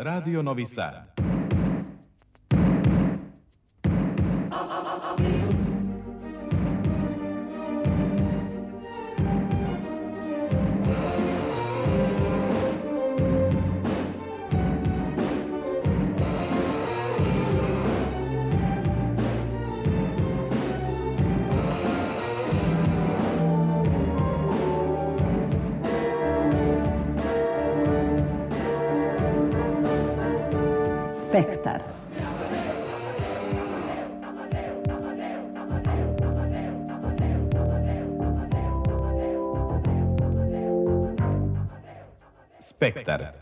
Radio Novi Sad. Spektar. Spektar.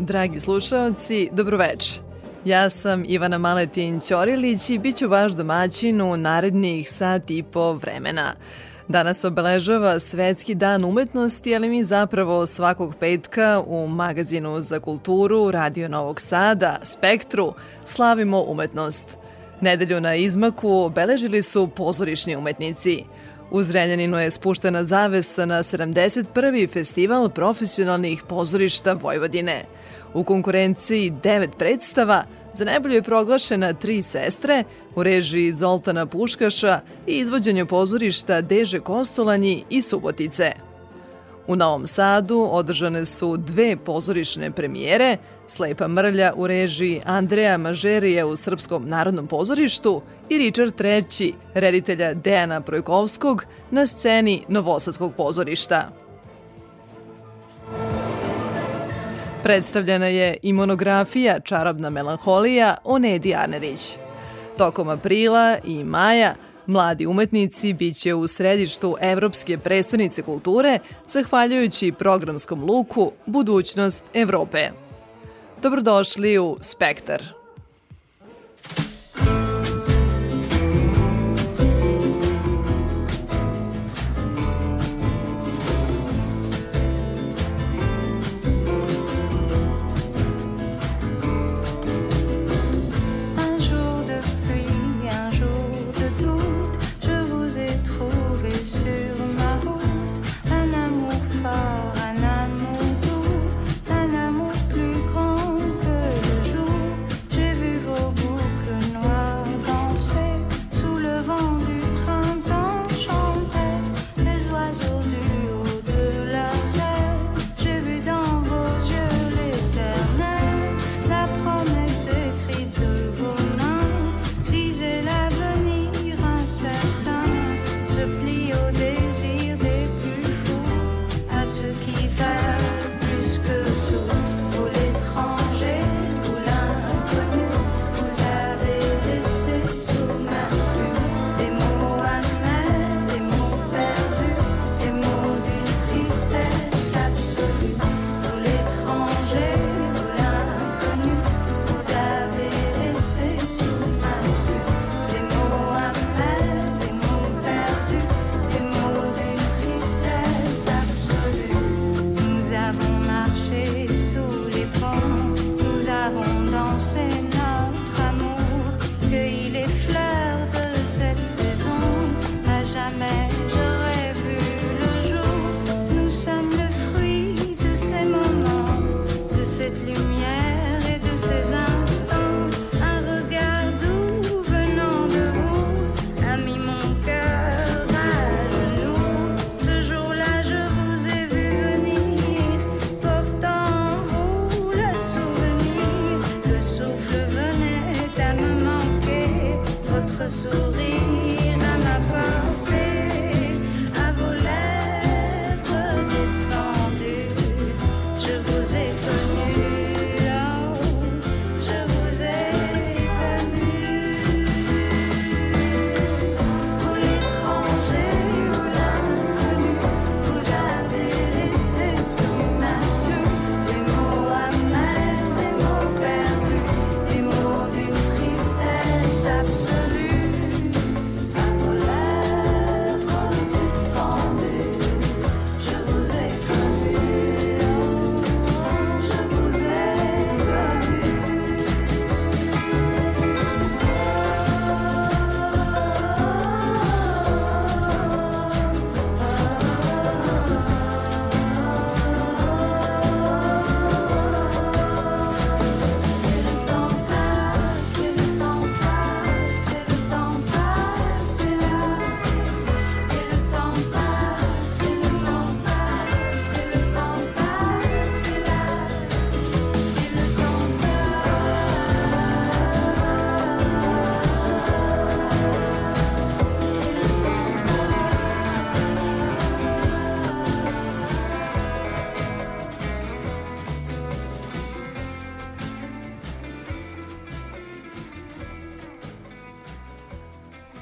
Dragi slušalci, dobroveče. Ja sam Ivana Maletin Ćorilić i bit ću vaš domaćin u narednih sat i po vremena. Danas obeležava Svetski dan umetnosti, ali mi zapravo svakog petka u magazinu za kulturu Radio Novog Sada, Spektru, slavimo umetnost. Nedelju na izmaku obeležili su pozorišni umetnici. U Zrenjaninu je spuštena zavesa na 71. festival profesionalnih pozorišta Vojvodine – U konkurenciji devet predstava, za najbolje je proglašena Tri sestre u režiji Zoltana Puškaša i izvođenju pozorišta Deže Kostolanji i Subotice. U Novom Sadu održane su dve pozorišne premijere, Slepa mrlja u režiji Andreja Mažerije u Srpskom narodnom pozorištu i Richard III, reditelja Dejana Projkovskog na sceni Novosadskog pozorišta. Predstavljena je i monografija Čarobna melanholija o Nedi Arnerić. Tokom aprila i maja Mladi umetnici biće u središtu Evropske predstavnice kulture zahvaljujući programskom luku Budućnost Evrope. Dobrodošli u Spektar.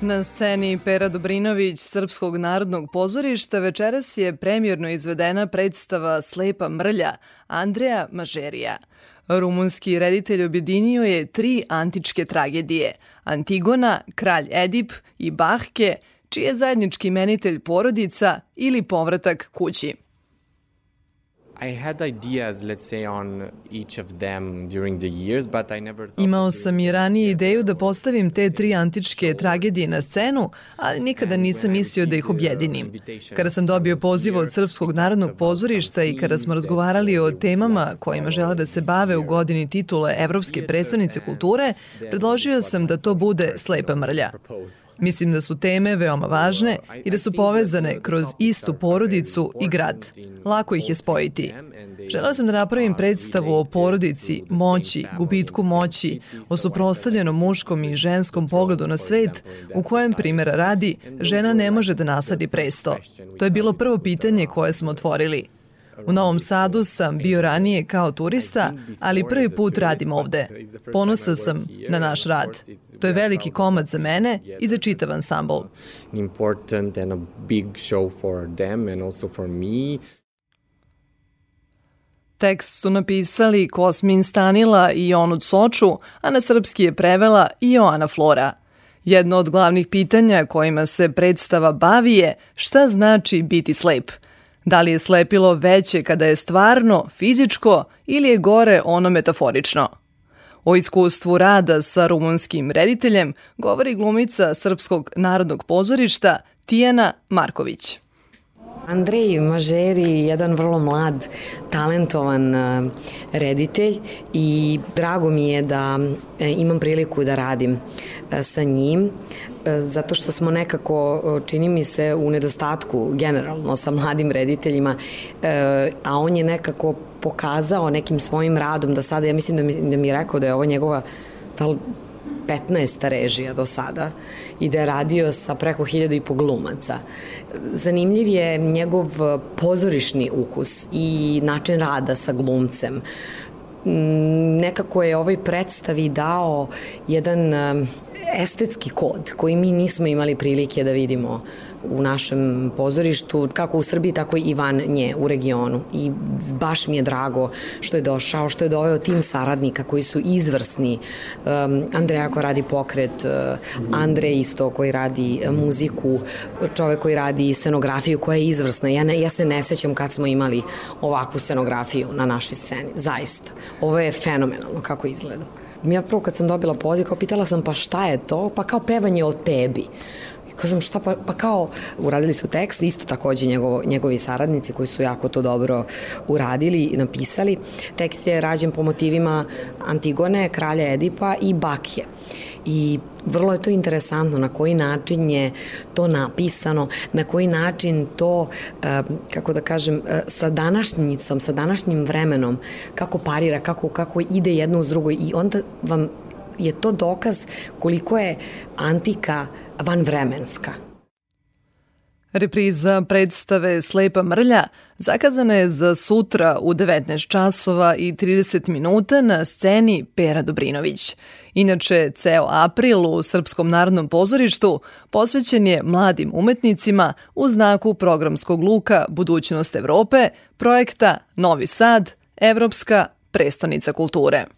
Na sceni Pera Dobrinović Srpskog narodnog pozorišta večeras je premjerno izvedena predstava Slepa mrlja Andreja Mažerija. Rumunski reditelj objedinio je tri antičke tragedije – Antigona, Kralj Edip i Bahke, čiji je zajednički menitelj porodica ili povratak kući. Imao sam i ranije ideju da postavim te tri antičke tragedije na scenu, ali nikada nisam mislio da ih objedinim. Kada sam dobio poziv od Srpskog narodnog pozorišta i kada smo razgovarali o temama kojima žele da se bave u godini titule Evropske predstavnice kulture, predložio sam da to bude Slepa mrlja. Mislim da su teme veoma važne i da su povezane kroz istu porodicu i grad. Lako ih je spojiti. Želeo sam da napravim predstavu o porodici, moći, gubitku moći, o suprostavljenom muškom i ženskom pogledu na svet, u kojem primjera radi, žena ne može da nasadi presto. To je bilo prvo pitanje koje smo otvorili. U Novom Sadu sam bio ranije kao turista, ali prvi put radim ovde. Ponosa sam na naš rad. To je veliki komad za mene i za čitav ansambl. Important and a big show for them and also for me. Tekst su napisali Kosmin Stanila i Onud Soču, a na srpski je prevela i Joana Flora. Jedno od glavnih pitanja kojima se predstava bavi je šta znači biti slep. Da li je slepilo veće kada je stvarno, fizičko ili je gore ono metaforično? O iskustvu rada sa rumunskim rediteljem govori glumica Srpskog narodnog pozorišta Tijana Marković. Andrej Mažeri jedan vrlo mlad, talentovan e, reditelj i drago mi je da e, imam priliku da radim e, sa njim zato što smo nekako, čini mi se, u nedostatku generalno sa mladim rediteljima, a on je nekako pokazao nekim svojim radom do sada, ja mislim da mi, da mi je rekao da je ovo njegova da 15 režija do sada i da je radio sa preko hiljadu i po glumaca. Zanimljiv je njegov pozorišni ukus i način rada sa glumcem. Mm, nekako je ovoj predstavi dao jedan estetski kod koji mi nismo imali prilike da vidimo u našem pozorištu, kako u Srbiji, tako i van nje u regionu. I baš mi je drago što je došao, što je doveo tim saradnika koji su izvrsni. Um, Andreja koja radi pokret, uh, Andrej isto koji radi muziku, čovek koji radi scenografiju koja je izvrsna. Ja, ne, ja se ne sećam kad smo imali ovakvu scenografiju na našoj sceni. Zaista. Ovo je fenomenalno kako izgleda. Ja prvo kad sam dobila poziv, kao pitala sam pa šta je to? Pa kao pevanje o tebi. Kažem šta pa, pa kao uradili su tekst, isto takođe njegovo, njegovi saradnici koji su jako to dobro uradili i napisali. Tekst je rađen po motivima Antigone, kralja Edipa i Bakje. I vrlo je to interesantno na koji način je to napisano, na koji način to, eh, kako da kažem, eh, sa današnjicom, sa današnjim vremenom, kako parira, kako, kako ide jedno uz drugo i onda vam je to dokaz koliko je antika vanvremenska. Repriza predstave Slepa mrlja zakazana je za sutra u 19 časova i 30 minuta na sceni Pera Dobrinović. Inače, ceo april u Srpskom narodnom pozorištu posvećen je mladim umetnicima u znaku programskog luka Budućnost Evrope, projekta Novi Sad, Evropska prestonica kulture.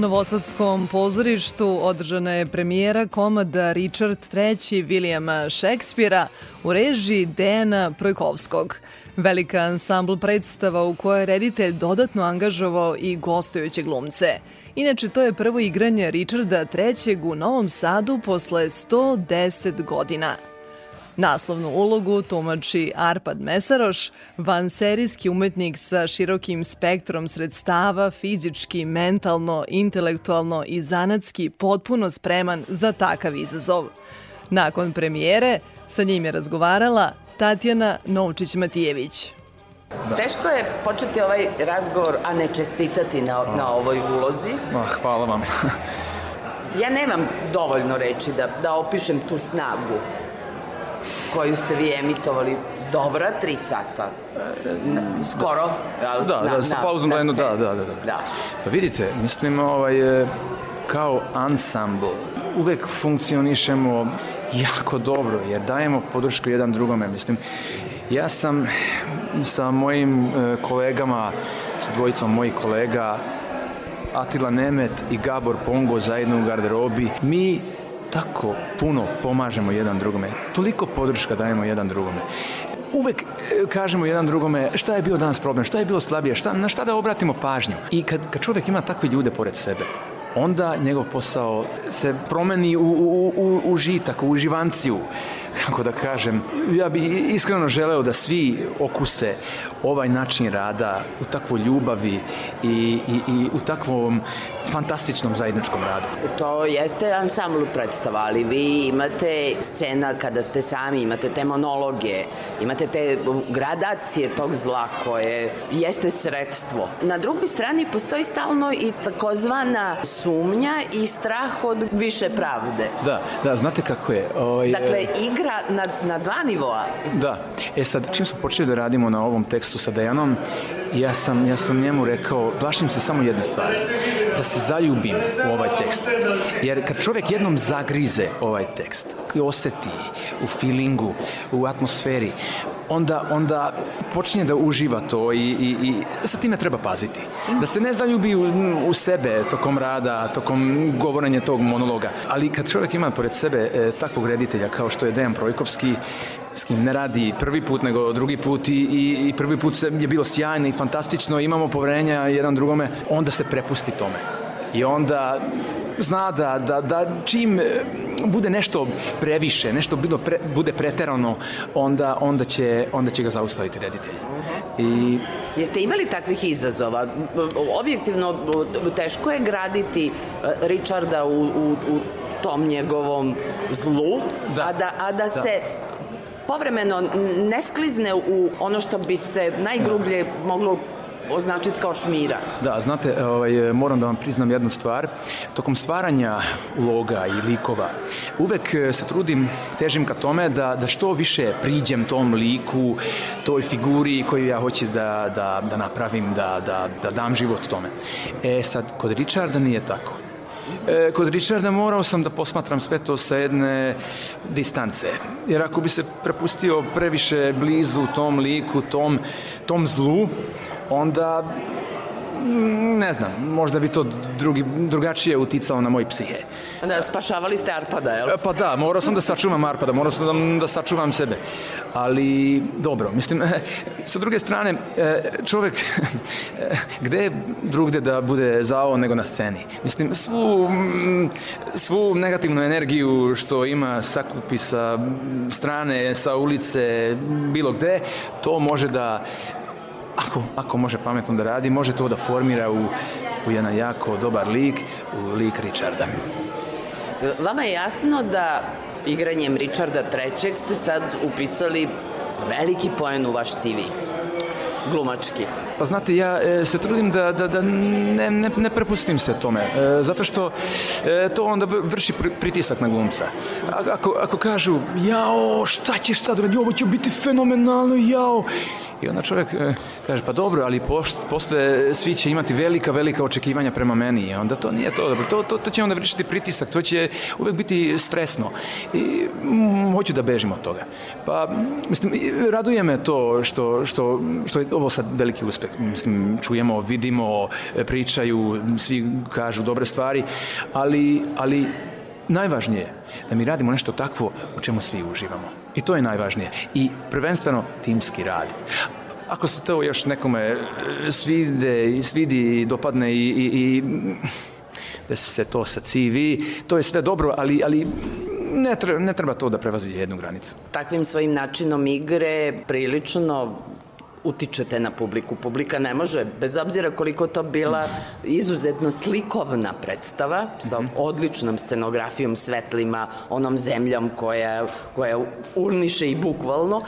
Novosadskom pozorištu održana je premijera komada Richard III. Vilijama Šekspira u režiji Dejana Projkovskog. Velika ansambl predstava u kojoj je reditelj dodatno angažovao i gostujuće glumce. Inače, to je prvo igranje Richarda III. u Novom Sadu posle 110 godina. Naslovnu ulogu tumači Arpad Mesaroš, vanserijski umetnik sa širokim spektrom sredstava, fizički, mentalno, intelektualno i zanatski potpuno spreman za takav izazov. Nakon premijere sa njim je razgovarala Tatjana Novčić-Matijević. Da. Teško je početi ovaj razgovor, a ne čestitati na, na ovoj ulozi. Ah, hvala vam. ja nemam dovoljno reči da, da opišem tu snagu koju ste vi emitovali dobra tri sata. Skoro. Da, da, na, da sa pauzom da, da, da, da, da. da. Pa vidite, mislim, ovaj, kao ansambl uvek funkcionišemo jako dobro, jer dajemo podršku jedan drugome. Mislim, ja sam sa mojim e, kolegama, sa dvojicom mojih kolega, Atila Nemet i Gabor Pongo zajedno u garderobi, mi tako puno pomažemo jedan drugome, toliko podrška dajemo jedan drugome. Uvek e, kažemo jedan drugome šta je bio danas problem, šta je bilo slabije, šta, na šta da obratimo pažnju. I kad, kad čovek ima takve ljude pored sebe, onda njegov posao se promeni u, u, u, u žitak, u živanciju kako da kažem, ja bih iskreno želeo da svi okuse ovaj način rada u takvoj ljubavi i, i, i u takvom fantastičnom zajedničkom radu. To jeste ansambl predstava, ali vi imate scena kada ste sami, imate te monologe, imate te gradacije tog zla koje jeste sredstvo. Na drugoj strani postoji stalno i takozvana sumnja i strah od više pravde. Da, da, znate kako je. Oj, ovaj, dakle, igra na, na dva nivoa. Da. E sad, čim smo počeli da radimo na ovom tekstu sa Dejanom, ja sam, ja sam njemu rekao, plašim se samo jedne stvari, da se zaljubim u ovaj tekst. Jer kad čovjek jednom zagrize ovaj tekst oseti u feelingu, u atmosferi, onda, onda počinje da uživa to i, i, i sa time treba paziti. Da se ne zaljubi u, u sebe tokom rada, tokom govorenja tog monologa. Ali kad čovjek ima pored sebe e, takvog reditelja kao što je Dejan Projkovski, s kim ne radi prvi put nego drugi put i, i, i prvi put je bilo sjajno i fantastično, imamo poverenja jedan drugome, onda se prepusti tome. I onda zna da, da, da čim e, bude nešto previše, nešto bilo pre, bude preterano, onda, onda, će, onda će ga zaustaviti reditelj. I... Jeste imali takvih izazova? Objektivno, teško je graditi e, Richarda u, u, u tom njegovom zlu, da. a da, a da, da. se povremeno ne sklizne u ono što bi se najgrublje moglo označiti kao šmira. Da, znate, ovaj, moram da vam priznam jednu stvar. Tokom stvaranja uloga i likova, uvek eh, se trudim, težim ka tome da, da što više priđem tom liku, toj figuri koju ja hoću da, da, da napravim, da, da, da dam život tome. E sad, kod Richarda nije tako. E, kod Richarda morao sam da posmatram sve to sa jedne distance. Jer ako bi se prepustio previše blizu tom liku, tom, tom zlu, onda ne znam, možda bi to drugi, drugačije uticalo na moj psihe. Da, spašavali ste Arpada, jel? Pa da, morao sam da sačuvam Arpada, morao sam da, da sačuvam sebe. Ali, dobro, mislim, sa druge strane, e, čovek, e, gde je drugde da bude zao nego na sceni? Mislim, svu, svu negativnu energiju što ima sakupi sa strane, sa ulice, bilo gde, to može da ako, ako može pametno da radi, može to da formira u, u jedan jako dobar lik, u lik Richarda. Vama je jasno da igranjem Richarda III. ste sad upisali veliki poen u vaš CV glumački? Pa znate, ja e, se trudim da, da, da ne, ne, ne prepustim se tome, e, zato što e, to onda vrši pritisak na glumca. A, ako, ako kažu, jao, šta ćeš sad radi, ovo će biti fenomenalno, jao, I onda čovjek e, kaže, pa dobro, ali posle svi će imati velika, velika očekivanja prema meni. I onda to nije to dobro. To, to, to će onda vršiti pritisak, to će uvek biti stresno. I mm, hoću da bežim od toga. Pa, mislim, raduje me to što, što, što je ovo sad veliki uspeh. Mislim, čujemo, vidimo, pričaju, svi kažu dobre stvari, ali, ali najvažnije je da mi radimo nešto takvo u čemu svi uživamo. I to je najvažnije. I prvenstveno timski rad. Ako se to još nekome e, svide, svidi, dopadne i, i, i da se to sa CV, to je sve dobro, ali, ali ne treba, ne treba to da prevazi jednu granicu. Takvim svojim načinom igre prilično utičete na publiku. Publika ne može, bez obzira koliko to bila izuzetno slikovna predstava sa mhm. odličnom scenografijom, svetlima, onom zemljom koja, koja urniše i bukvalno.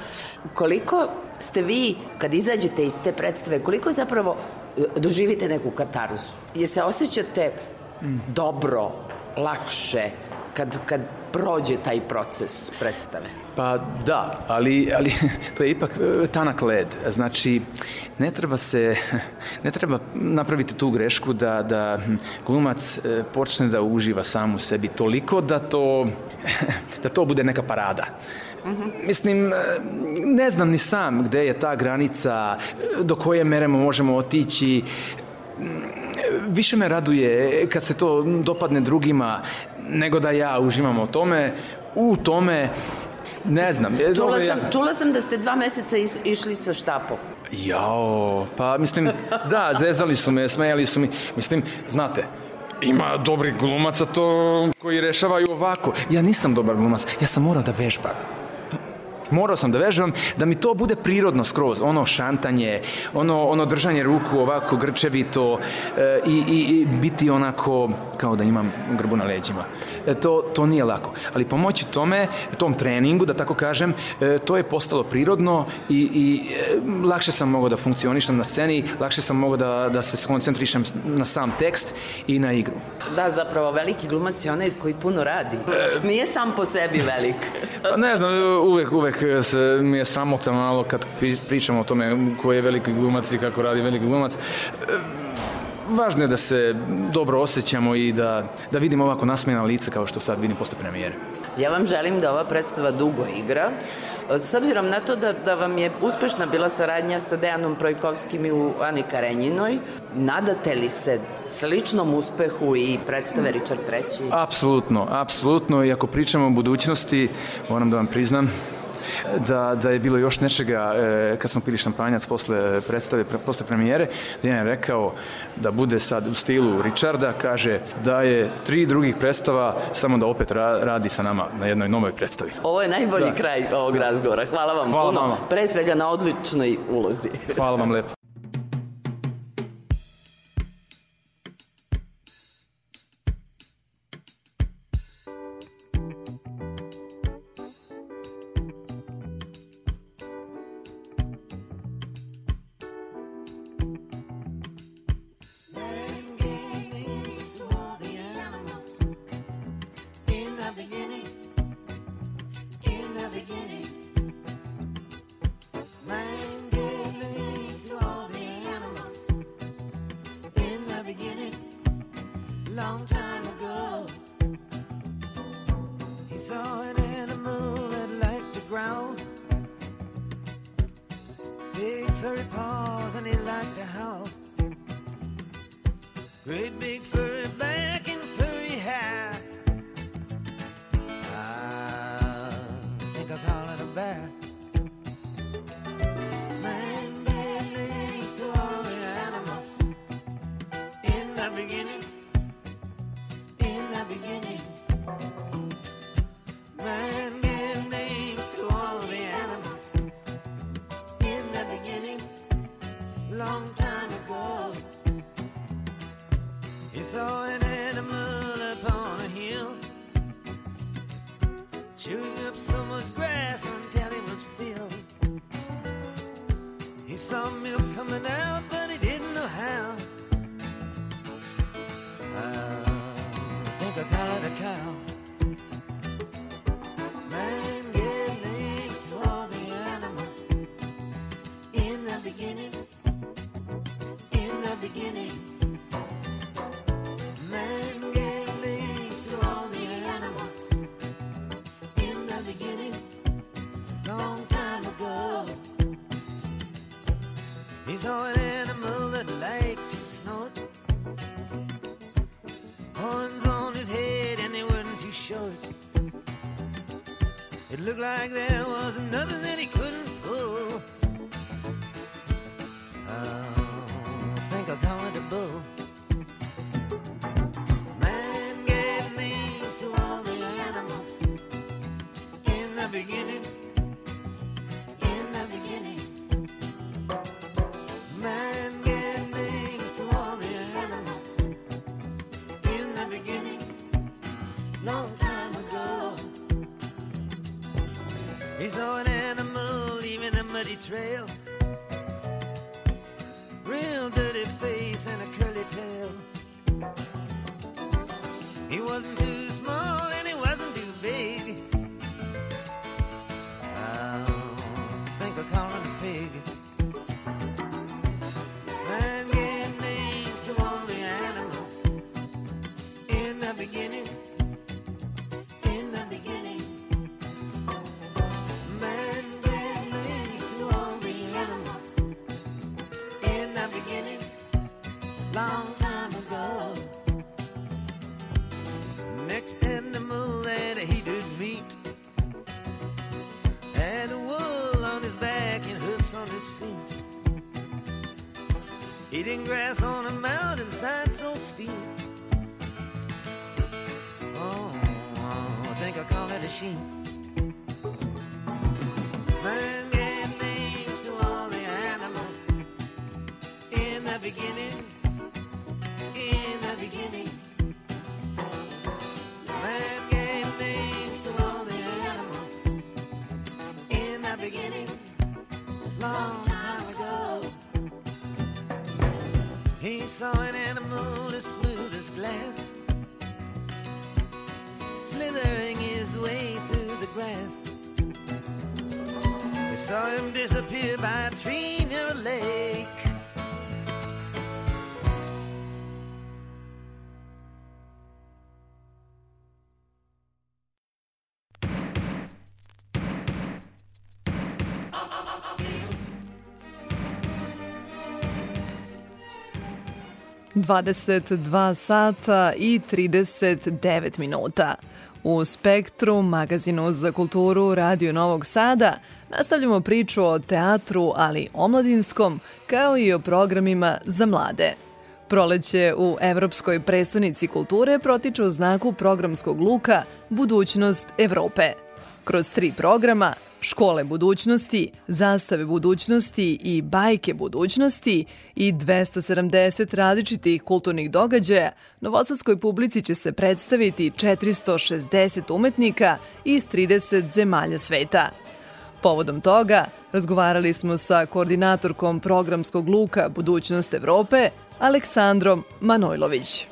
Koliko ste vi, kad izađete iz te predstave, koliko zapravo e, doživite neku katarzu? Je se osjećate mhm. dobro, lakše, kad, kad prođe taj proces predstave? Pa da, ali, ali to je ipak e, tanak led. Znači, ne treba se, ne treba napraviti tu grešku da, da glumac e, počne da uživa sam u sebi toliko da to, da to bude neka parada. Mislim, e, ne znam ni sam gde je ta granica, do koje mere možemo otići. Više me raduje kad se to dopadne drugima, nego da ja uživam o tome, u tome Ne znam. Čula sam, ja... čula sam da ste dva meseca is, išli sa štapom. Jao, pa mislim, da, zezali su me, smejali su mi. Mislim, znate, ima dobri glumaca to koji rešavaju ovako. Ja nisam dobar glumac, ja sam morao da vežbam morao sam da vežbam da mi to bude prirodno skroz, ono šantanje, ono, ono držanje ruku ovako grčevito e, i, i, i biti onako kao da imam grbu na leđima. E, to, to nije lako. Ali pomoći tome, tom treningu, da tako kažem, e, to je postalo prirodno i, i e, lakše sam mogao da funkcionišem na sceni, lakše sam mogao da, da se skoncentrišem na sam tekst i na igru. Da, zapravo veliki glumac je onaj koji puno radi. Nije sam po sebi velik. pa ne znam, uvek, uvek se, mi je sramota malo kad pričamo o tome ko je veliki glumac i kako radi veliki glumac važno je da se dobro osjećamo i da, da vidimo ovako nasmijena lica kao što sad vidim posle premijere. Ja vam želim da ova predstava dugo igra. S obzirom na to da, da vam je uspešna bila saradnja sa Dejanom Projkovskim i u Ani Karenjinoj, nadate li se sličnom uspehu i predstave Richard III? Apsolutno, apsolutno. I ako pričamo o budućnosti, moram da vam priznam, da, da je bilo još nečega e, kad smo pili šampanjac posle predstave, pre, posle premijere, da je rekao da bude sad u stilu Richarda, kaže da je tri drugih predstava samo da opet ra, radi sa nama na jednoj novoj predstavi. Ovo je najbolji da. kraj ovog razgovora. Hvala vam Hvala puno. Mama. Pre svega na odličnoj ulozi. Hvala vam lepo. Trail. 22 sata i 39 minuta. U Spektru, magazinu za kulturu Radio Novog Sada, nastavljamo priču o teatru, ali omladinskom, kao i o programima za mlade. Proleće u Evropskoj predstavnici kulture protiče u znaku programskog luka Budućnost Evrope. Kroz tri programa škole budućnosti, zastave budućnosti i bajke budućnosti i 270 različitih kulturnih događaja, novosadskoj publici će se predstaviti 460 umetnika iz 30 zemalja sveta. Povodom toga, razgovarali smo sa koordinatorkom programskog luka Budućnost Evrope, Aleksandrom Manojlović.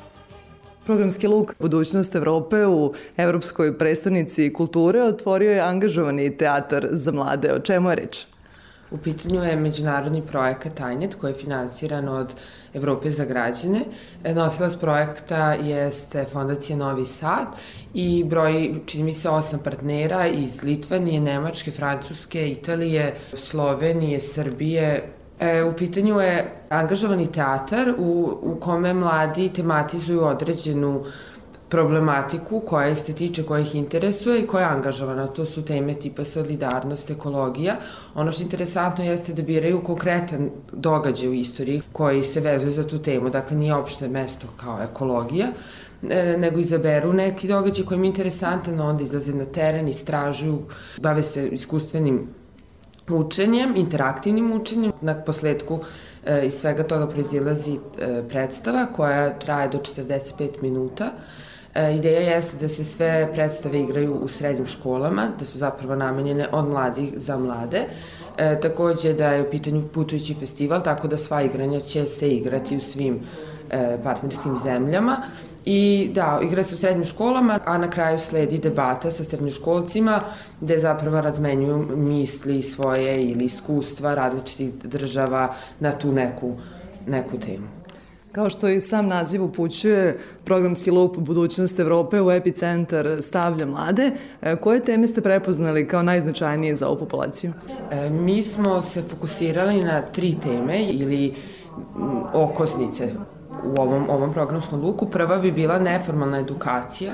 Programski luk Budućnost Evrope u Evropskoj predstavnici kulture otvorio je angažovani teatar za mlade. O čemu je reč? U pitanju je međunarodni projekat Tajnet koji je finansiran od Evrope za građane. Nosilac projekta jeste Fondacija Novi Sad i broj, čini mi se, osam partnera iz Litvanije, Nemačke, Francuske, Italije, Slovenije, Srbije, E, u pitanju je angažovani teatar u, u kome mladi tematizuju određenu problematiku koja ih se tiče, koja ih interesuje i koja je angažovana. To su teme tipa solidarnost, ekologija. Ono što je interesantno jeste da biraju konkretan događaj u istoriji koji se vezuje za tu temu. Dakle, nije opšte mesto kao ekologija, e, nego izaberu neki događaj koji im je interesantan, onda izlaze na teren, istražuju, bave se iskustvenim učenjem, interaktivnim učenjem. Na posledku e, iz svega toga proizilazi e, predstava koja traje do 45 minuta. E, ideja jeste da se sve predstave igraju u srednjim školama, da su zapravo namenjene od mladih za mlade. E, takođe da je u pitanju putujući festival, tako da sva igranja će se igrati u svim e, partnerskim zemljama. I da, igra se u srednjim školama, a na kraju sledi debata sa srednjoškolcima gde zapravo razmenjuju misli svoje ili iskustva različitih država na tu neku, neku temu. Kao što i sam naziv upućuje, programski lup Budućnost Evrope u epicentar stavlja mlade. E, koje teme ste prepoznali kao najznačajnije za ovu populaciju? E, mi smo se fokusirali na tri teme ili okosnice u ovom, ovom programskom luku. Prva bi bila neformalna edukacija,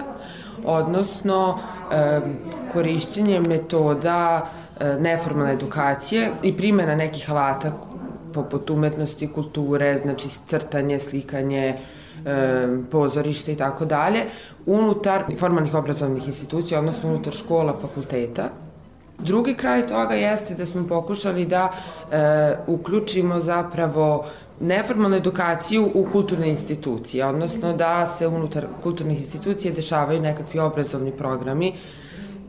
odnosno e, korišćenje metoda e, neformalne edukacije i primjena nekih alata poput umetnosti, kulture, znači crtanje, slikanje, e, pozorište i tako dalje, unutar formalnih obrazovnih institucija, odnosno unutar škola, fakulteta. Drugi kraj toga jeste da smo pokušali da e, uključimo zapravo neformalnu edukaciju u kulturne institucije, odnosno da se unutar kulturnih institucija dešavaju nekakvi obrazovni programi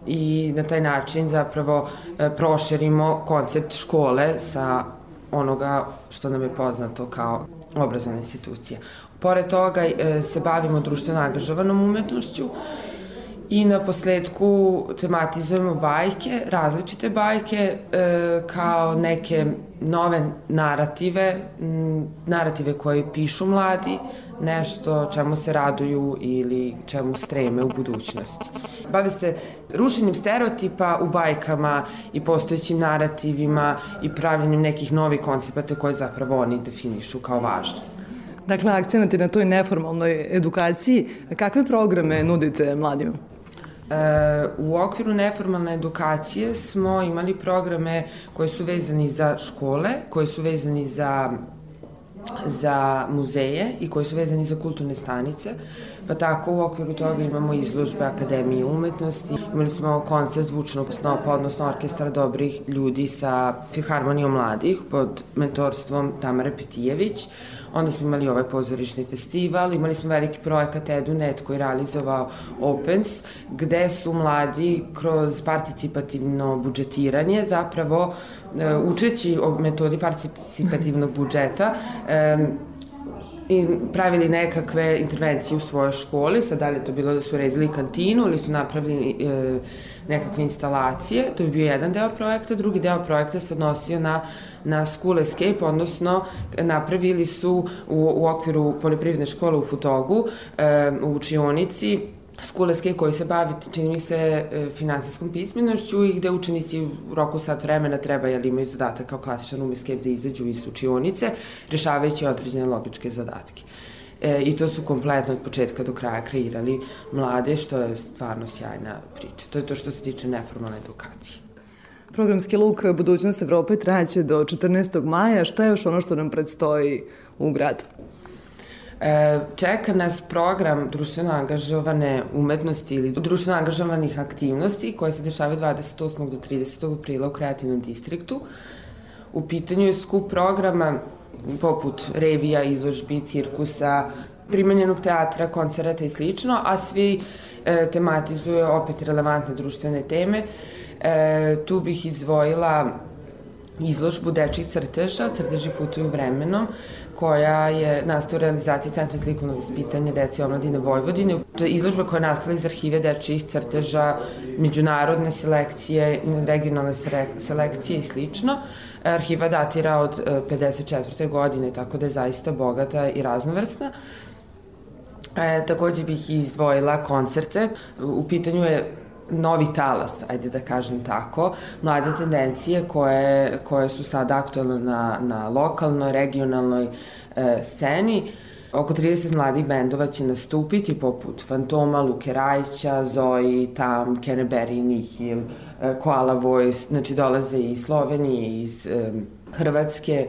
i na taj način zapravo e, proširimo koncept škole sa onoga što nam je poznato kao obrazovna institucija. Pored toga e, se bavimo društveno angažovanom umetnošću I na posledku tematizujemo bajke, različite bajke, e, kao neke nove narative, m, narative koje pišu mladi, nešto čemu se raduju ili čemu streme u budućnosti. Bave se rušenjem stereotipa u bajkama i postojećim narativima i pravljenjem nekih novih koncepata koje zapravo oni definišu kao važne. Dakle, akcenat je na toj neformalnoj edukaciji. Kakve programe nudite mladima? E, u okviru neformalne edukacije smo imali programe koji su vezani za škole, koji su vezani za za muzeje i koji su vezani za kulturne stanice, pa tako u okviru toga imamo izložbe Akademije umetnosti, imali smo koncert zvučnog snopa, odnosno orkestra dobrih ljudi sa Filharmonijom mladih pod mentorstvom Tamare Petijević, Onda smo imali ovaj pozorišni festival, imali smo veliki projekat EduNet koji je realizovao Opens, gde su mladi kroz participativno budžetiranje zapravo e, učeći o metodi participativnog budžeta i pravili nekakve intervencije u svojoj školi, sad da li to bilo da su redili kantinu ili su napravili e, nekakve instalacije, to je bio jedan deo projekta, drugi deo projekta se odnosio na, na School Escape, odnosno napravili su u, u okviru poljoprivredne škole u Futogu, e, u učionici, School Escape koji se bavi, čini mi se, e, finansijskom pismenošću i gde učenici u roku sat vremena treba, jer imaju zadatak kao klasičan um escape da izađu iz učionice, rešavajući određene logičke zadatke. E, I to su kompletno od početka do kraja kreirali mlade, što je stvarno sjajna priča. To je to što se tiče neformalne edukacije. Programski luk Budućnost Evrope traće do 14. maja. Šta je još ono što nam predstoji u gradu? E, čeka nas program društveno angažovane umetnosti ili društveno angažovanih aktivnosti koje se dešavaju 28. do 30. aprila u kreativnom distriktu. U pitanju je skup programa poput revija, izložbi, cirkusa, primenjenog teatra, koncerata i slično, a svi e, tematizuje opet relevantne društvene teme. E, tu bih izvojila izložbu dečih crteža, crteži putuju vremenom, koja je nastala u realizaciji Centra slikovno vaspitanje dece i omladine Vojvodine. To je izložba koja je nastala iz arhive dečijih crteža, međunarodne selekcije, regionalne selekcije i slično. Arhiva datira od 54. E, godine, tako da je zaista bogata i raznovrsna. E, takođe bih izvojila koncerte. U pitanju je novi talas, ajde da kažem tako, mlade tendencije koje, koje su sad aktualne na, na lokalnoj, regionalnoj e, sceni. Oko 30 mladih bendova će nastupiti poput Fantoma, Luke Rajića, Zoe, Tam, Kenneberry, Nihil, e, Koala Voice, znači dolaze iz Slovenije, iz e, Hrvatske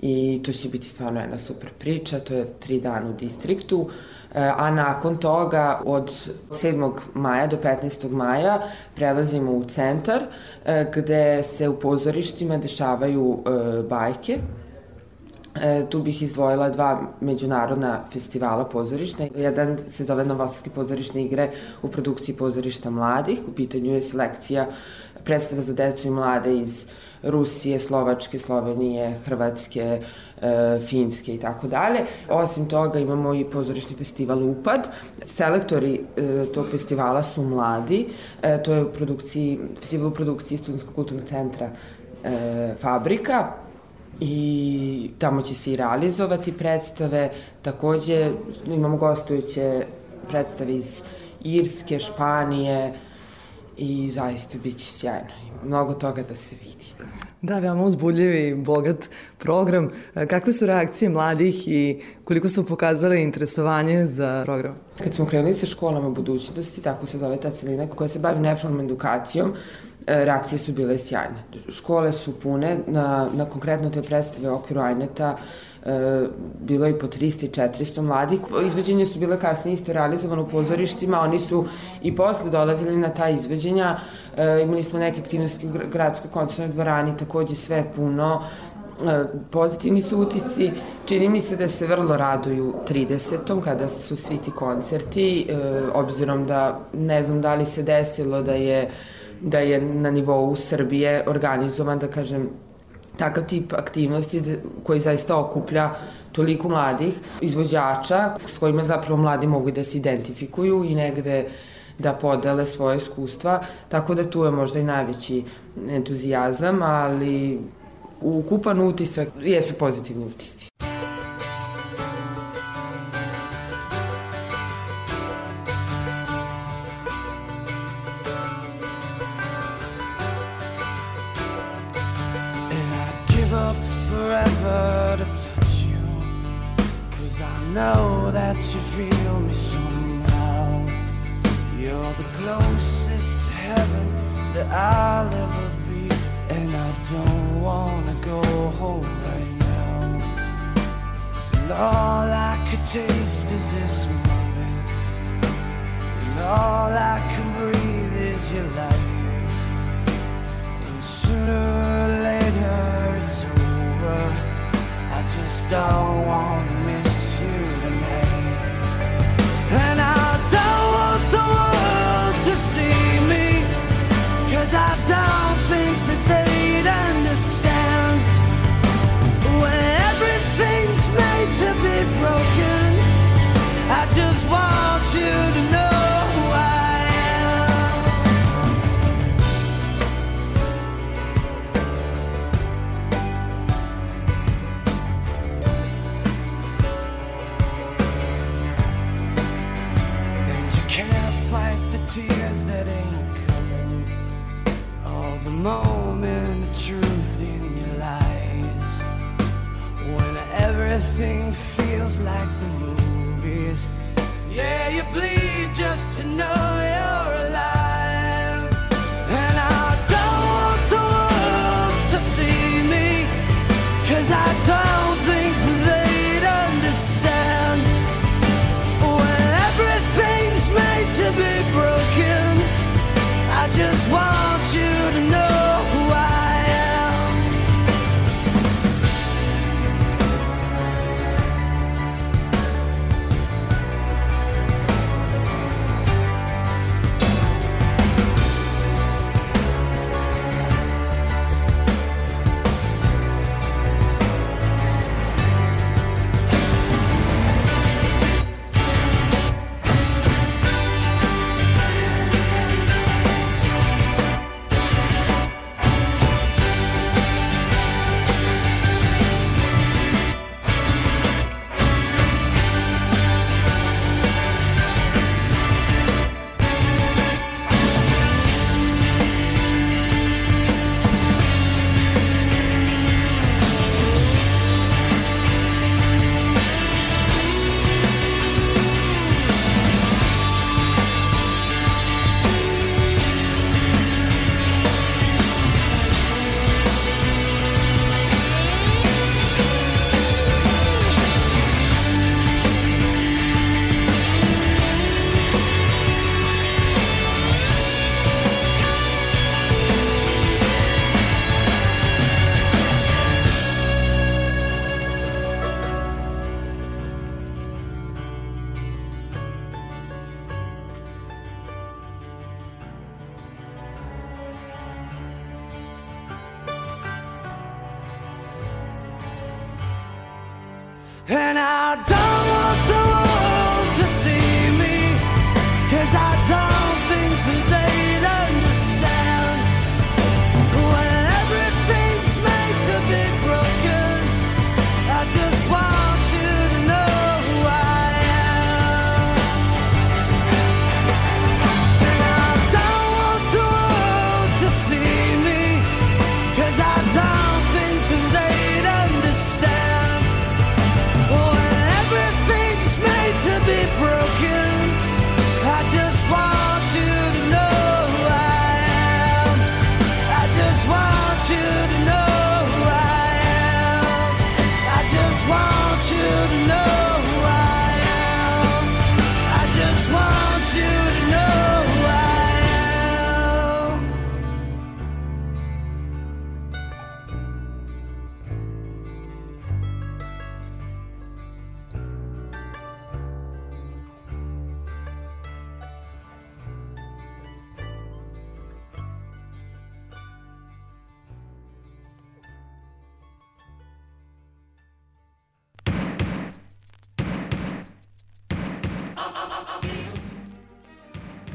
i to će biti stvarno jedna super priča, to je tri dana u distriktu. A nakon toga od 7. maja do 15. maja prelazimo u centar e, gde se u pozorištima dešavaju e, bajke E, tu bih izdvojila dva međunarodna festivala pozorišta. Jedan se zove Novosadske pozorišne igre u produkciji pozorišta mladih. U pitanju je selekcija predstava za decu i mlade iz Rusije, Slovačke, Slovenije, Hrvatske, e, Finske i tako dalje. Osim toga imamo i pozorišni festival Upad. Selektori e, tog festivala su mladi. E, to je u produkciji, festival u produkciji Studenskog kulturnog centra e, Fabrika i tamo će se i realizovati predstave. Takođe imamo gostujuće predstave iz Irske, Španije i zaista biće sjajno. Mnogo toga da se vidi. Da, veoma uzbudljiv i bogat program. Kakve su reakcije mladih i koliko su pokazali interesovanje za program? Kad smo krenuli sa školama budućnosti, tako se zove ta celina koja se bavi neformalnom edukacijom, e, reakcije su bile sjajne. Škole su pune, na, na konkretno te predstave u okviru Ajneta e, bilo je po 300 i 400 mladih. Izveđenje su bile kasnije isto realizovano u pozorištima, oni su i posle dolazili na ta izveđenja, e, imali smo neke aktivnosti u gradskoj koncertnoj dvorani, takođe sve puno, e, pozitivni su utisci. Čini mi se da se vrlo raduju 30. kada su svi ti koncerti, e, obzirom da ne znam da li se desilo da je da je na nivou Srbije organizovan, da kažem, takav tip aktivnosti koji zaista okuplja toliko mladih izvođača s kojima zapravo mladi mogu da se identifikuju i negde da podele svoje iskustva, tako da tu je možda i najveći entuzijazam, ali ukupan utisak jesu pozitivni utisci. Everything feels like the movies. Yeah, you bleed just to know you're alive.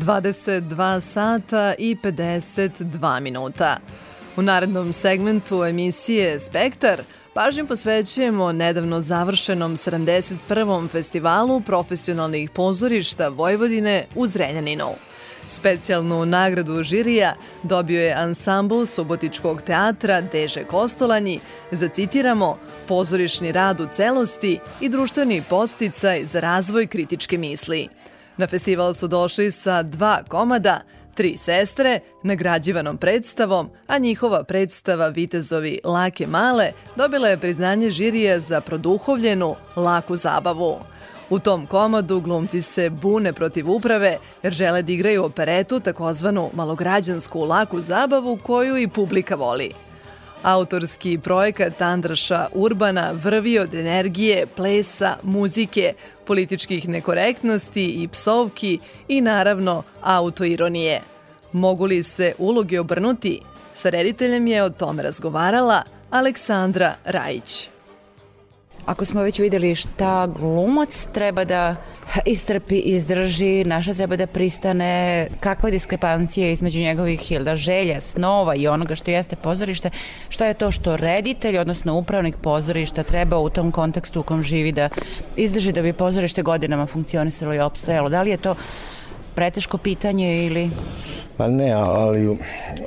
22 sata i 52 minuta. U narednom segmentu emisije Spektar pažnju posvećujemo nedavno završenom 71. festivalu profesionalnih pozorišta Vojvodine u Zrenjaninu. Specijalnu nagradu žirija dobio je ansambl Subotičkog teatra Deže Kostolanji za, citiramo, pozorišni rad u celosti i društveni posticaj za razvoj kritičke misli – Na festival su došli sa dva komada, tri sestre, nagrađivanom predstavom, a njihova predstava Vitezovi Lake Male dobila je priznanje žirija za produhovljenu, laku zabavu. U tom komadu glumci se bune protiv uprave jer žele da igraju operetu, takozvanu malograđansku laku zabavu koju i publika voli. Autorski projekat Andraša Urbana vrvi od energije, plesa, muzike, političkih nekorektnosti i psovki i naravno autoironije. Mogu li se uloge obrnuti? Sa rediteljem je o tome razgovarala Aleksandra Rajić. Ako smo već videli šta glumac treba da istrpi, izdrži, naša treba da pristane, kakva je diskrepancija između njegovih jel da, želja, snova i onoga što jeste pozorište, šta je to što reditelj, odnosno upravnik pozorišta treba u tom kontekstu u kom živi da izdrži da bi pozorište godinama funkcionisalo i opstajalo. Da li je to preteško pitanje ili... Pa ne, ali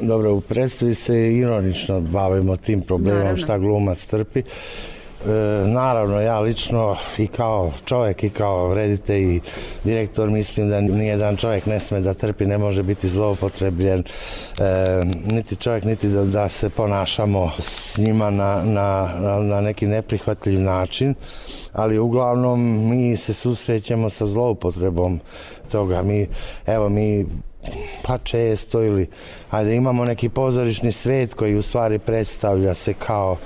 dobro, u predstavi se ironično bavimo tim problemom Naravno. šta glumac trpi E, naravno, ja lično i kao čovjek i kao reditelj i direktor mislim da nijedan čovjek ne sme da trpi, ne može biti zloupotrebljen, e, niti čovjek, niti da, da se ponašamo s njima na, na, na neki neprihvatljiv način, ali uglavnom mi se susrećemo sa zloupotrebom toga. Mi, evo, mi pa često ili ajde imamo neki pozorišni svet koji u stvari predstavlja se kao,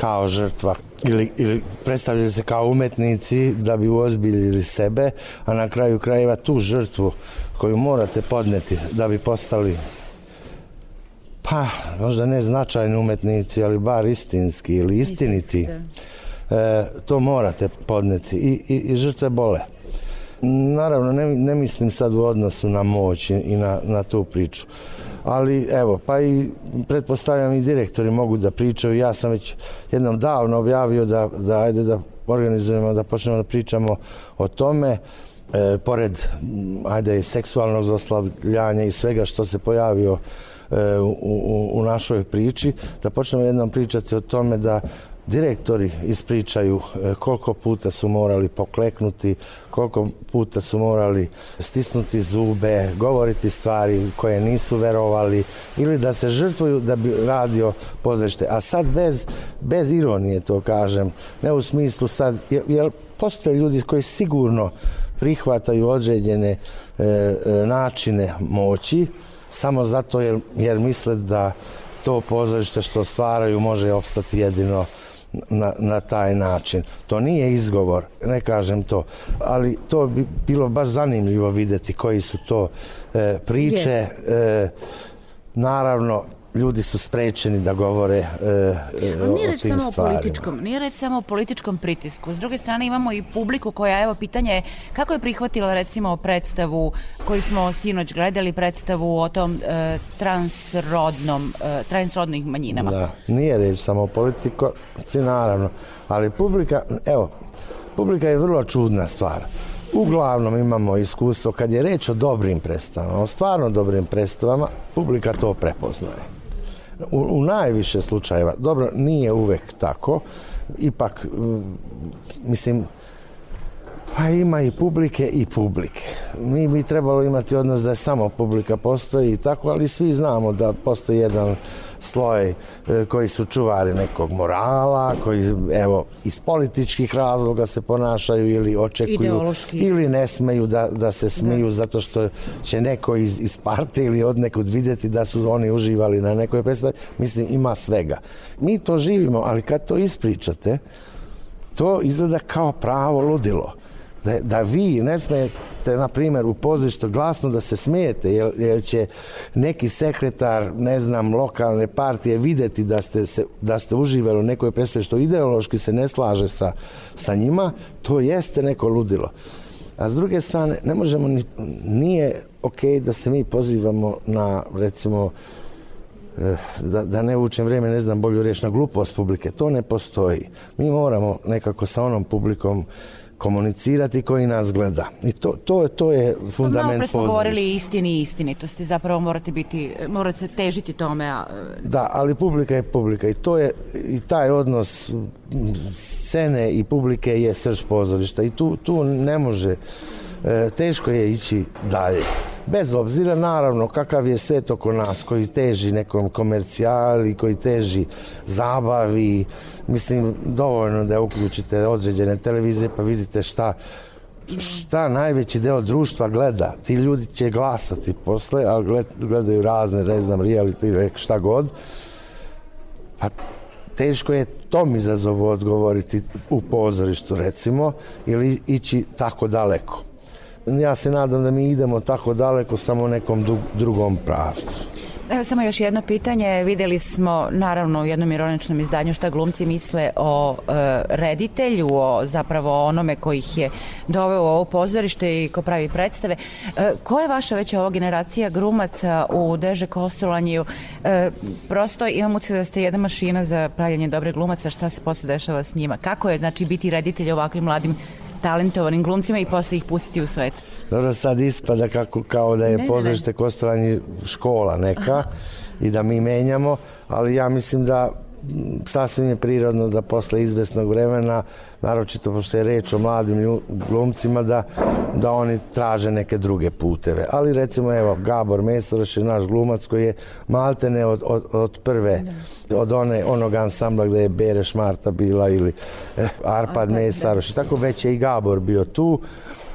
kao žrtva ili, ili predstavljaju se kao umetnici da bi uozbiljili sebe, a na kraju krajeva tu žrtvu koju morate podneti da bi postali pa možda ne značajni umetnici, ali bar istinski ili istiniti. E, to morate podneti i, i, i žrtve bole. Naravno, ne, ne mislim sad u odnosu na moć i na, na tu priču. Ali evo, pa i pretpostavljam i direktori mogu da pričaju. Ja sam već jednom davno objavio da, da ajde da organizujemo, da počnemo da pričamo o tome. E, pored, ajde, seksualnog zoslavljanja i svega što se pojavio e, u, u, u našoj priči, da počnemo jednom pričati o tome da direktori ispričaju e, koliko puta su morali pokleknuti, koliko puta su morali stisnuti zube, govoriti stvari koje nisu verovali ili da se žrtvuju da bi radio pozorište. A sad bez, bez ironije to kažem, ne u smislu sad, jer postoje ljudi koji sigurno prihvataju određene e, e, načine moći samo zato jer, jer misle da to pozorište što stvaraju može opstati jedino na, na taj način. To nije izgovor, ne kažem to, ali to bi bilo baš zanimljivo videti koji su to e, priče. E, naravno, ljudi su sprečeni da govore e, e, o, o reč tim samo o političkom, nije reč samo o političkom pritisku. S druge strane imamo i publiku koja, evo, pitanje je kako je prihvatila recimo predstavu koju smo sinoć gledali, predstavu o tom e, transrodnom, e, transrodnih manjinama. Da, nije reč samo o politici, naravno, ali publika, evo, publika je vrlo čudna stvar. Uglavnom imamo iskustvo kad je reč o dobrim predstavama, o stvarno dobrim predstavama, publika to prepoznaje. U, u najviše slučajeva, dobro, nije uvek tako, ipak, mislim, Pa ima i publike i publike. Mi bi trebalo imati odnos da je samo publika postoji i tako, ali svi znamo da postoji jedan sloj e, koji su čuvari nekog morala, koji evo iz političkih razloga se ponašaju ili očekuju Ideološki. ili ne smeju da, da se smiju da. zato što će neko iz, iz parte ili od nekud vidjeti da su oni uživali na nekoj predstavi. Mislim, ima svega. Mi to živimo, ali kad to ispričate, to izgleda kao pravo ludilo da, da vi ne smijete, na primjer, u pozorištu glasno da se smijete, jer, jer će neki sekretar, ne znam, lokalne partije videti da ste, se, da ste uživali u nekoj predstavi što ideološki se ne slaže sa, sa njima, to jeste neko ludilo. A s druge strane, ne možemo, ni, nije ok da se mi pozivamo na, recimo, da, da ne učem vrijeme, ne znam bolju riječ, na glupost publike. To ne postoji. Mi moramo nekako sa onom publikom komunicirati koji nas gleda. I to, to, to je fundament Malo pre smo pozorišta. govorili istini i istinitosti, zapravo morate biti, morate se težiti tome, a Da, ali publika je publika i to je i taj odnos scene i publike je srž pozorišta i tu, tu ne može e, teško je ići dalje. Bez obzira naravno kakav je svet oko nas koji teži nekom komercijali, koji teži zabavi, mislim dovoljno da uključite određene televizije pa vidite šta šta najveći deo društva gleda. Ti ljudi će glasati posle, ali gled, gledaju razne, ne znam, reality, šta god. Pa teško je tom izazovu odgovoriti u pozorištu, recimo, ili ići tako daleko. Ja se nadam da mi idemo tako daleko samo u nekom drugom pravcu. Evo samo još jedno pitanje. Videli smo naravno u jednom ironičnom izdanju šta glumci misle o e, reditelju, o zapravo onome koji ih je doveo u ovo pozorište i ko pravi predstave. E, ko je vaša već ova generacija glumaca u Deže Kostolanju? E, prosto imam utisak da ste jedna mašina za pravljanje dobre glumaca. Šta se posle dešava s njima? Kako je znači biti reditelj ovakvim mladim talentovanim glumcima i posle ih pustiti u svet? Dobro, sad ispada kako, kao da je pozorište Kostolanje škola neka i da mi menjamo, ali ja mislim da sasvim je prirodno da posle izvesnog vremena, naročito pošto je reč o mladim glumcima, da, da oni traže neke druge puteve. Ali recimo, evo, Gabor Mesaroš je naš glumac koji je maltene od, od, od prve, od one, onog ansambla gde je Bereš Marta bila ili eh, Arpad Mesaroš. I tako već je i Gabor bio tu,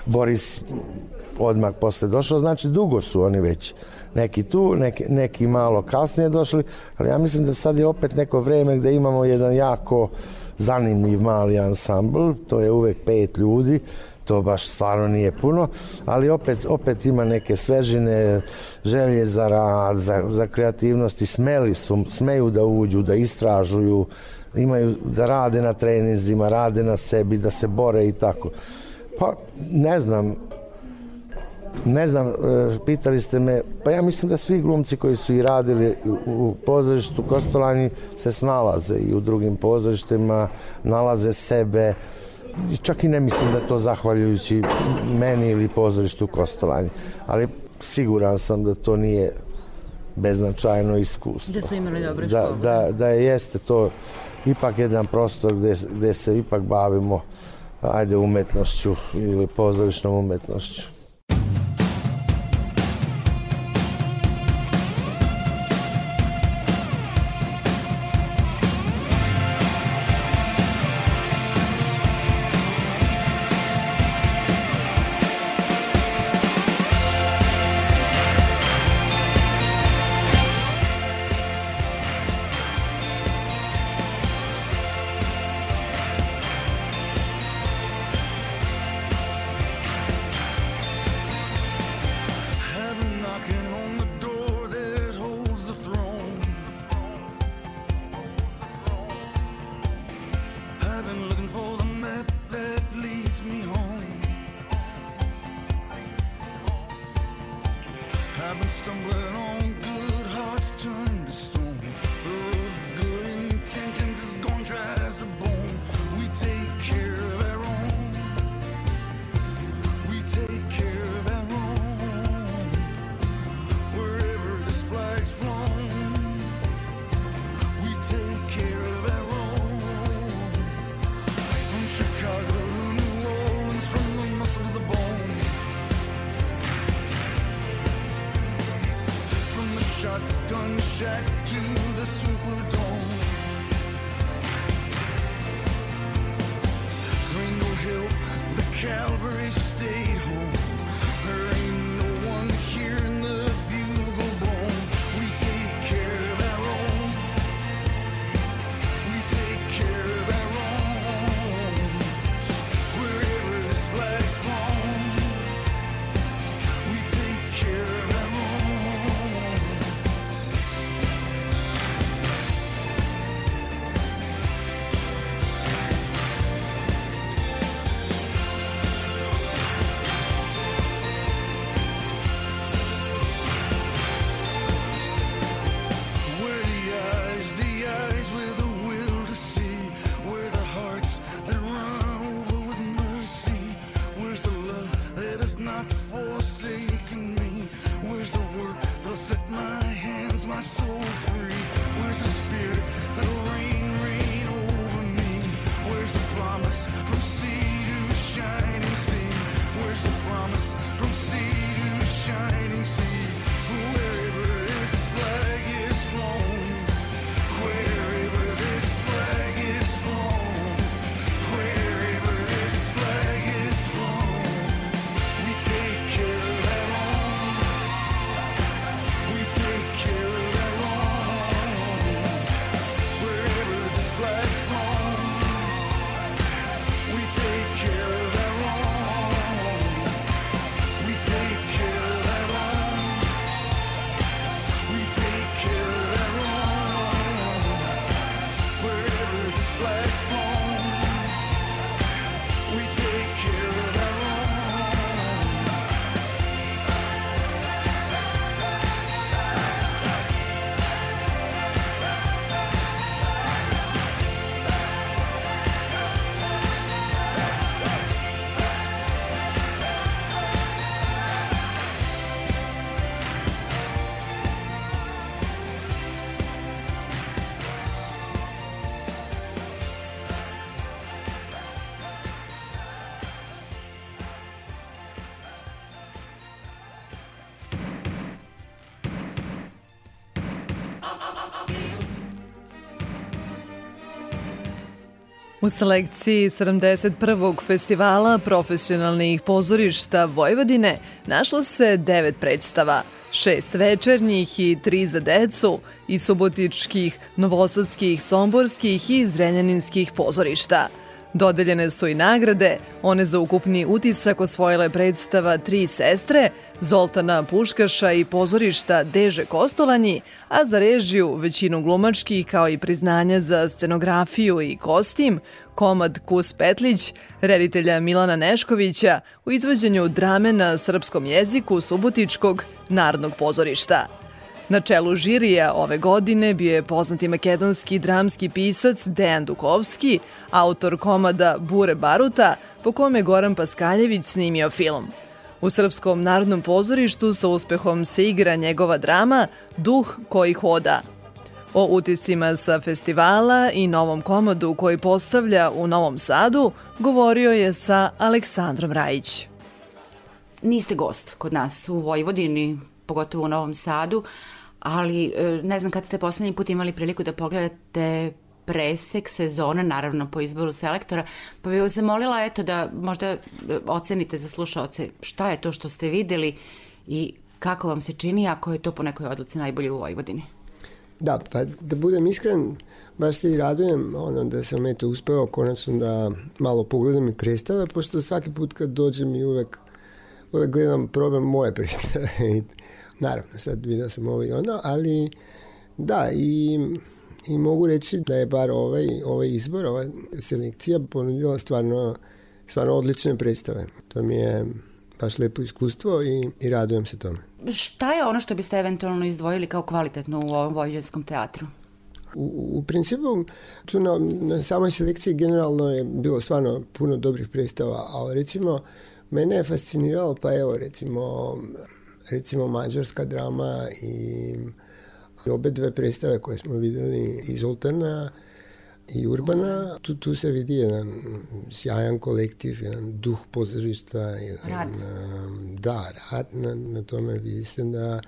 Boris odmah posle došao, znači dugo su oni već neki tu, neki, neki malo kasnije došli, ali ja mislim da sad je opet neko vreme gde imamo jedan jako zanimljiv mali ansambl, to je uvek pet ljudi, to baš stvarno nije puno, ali opet, opet ima neke svežine, želje za rad, za, za kreativnost i smeli su, smeju da uđu, da istražuju, imaju da rade na treninzima, rade na sebi, da se bore i tako. Pa, ne znam, ne znam, e, pitali ste me, pa ja mislim da svi glumci koji su i radili u, pozorištu Kostolanji se snalaze i u drugim pozorištima, nalaze sebe, I čak i ne mislim da to zahvaljujući meni ili pozorištu Kostolanji, ali siguran sam da to nije beznačajno iskustvo. Da su imali dobre da, škole. da, da jeste to ipak jedan prostor gde, gde se ipak bavimo ajde umetnošću ili pozorišnom umetnošću. stumbling Let's go. U selekciji 71. festivala profesionalnih pozorišta Vojvodine našlo se devet predstava, šest večernjih i tri za decu i subotičkih, novosadskih, somborskih i zrenjaninskih pozorišta – Dodeljene su i nagrade, one za ukupni utisak osvojile predstava Tri sestre, Zoltana Puškaša i pozorišta Deže Kostolanji, a za režiju većinu glumačkih kao i priznanja za scenografiju i kostim, komad Kus Petlić, reditelja Milana Neškovića u izvođenju drame na srpskom jeziku Subotičkog narodnog pozorišta. Na čelu žirija ove godine bio je poznati makedonski dramski pisac Dejan Dukovski, autor komada Bure Baruta, po kome Goran Paskaljević snimio film. U Srpskom narodnom pozorištu sa uspehom se igra njegova drama Duh koji hoda. O utiscima sa festivala i novom komadu koji postavlja u Novom Sadu govorio je sa Aleksandrom Rajić. Niste gost kod nas u Vojvodini, pogotovo u Novom Sadu, ali e, ne znam kad ste poslednji put imali priliku da pogledate presek sezone, naravno po izboru selektora, pa bih vas zamolila eto da možda e, ocenite za slušaoce šta je to što ste videli i kako vam se čini ako je to po nekoj odluci najbolje u Vojvodini? Da, pa da budem iskren, baš se i radujem ono, da sam eto uspeo konačno da malo pogledam i predstave, pošto svaki put kad dođem i uvek, uvek gledam, probam moje predstave Naravno, sad vidio sam ovo i ono, ali da, i, i mogu reći da je bar ovaj, ovaj izbor, ova selekcija ponudila stvarno, stvarno odlične predstave. To mi je baš lepo iskustvo i, i radujem se tome. Šta je ono što biste eventualno izdvojili kao kvalitetno u ovom vojđanskom teatru? U, u principu, tu na, na samoj selekciji generalno je bilo stvarno puno dobrih predstava, ali recimo, mene je fasciniralo, pa evo recimo recimo mađarska drama i obe dve predstave koje smo videli i Zoltana i Urbana, tu, tu se vidi jedan sjajan kolektiv, jedan duh pozorišta, jedan, rad. da, rad na, na tome vidi se da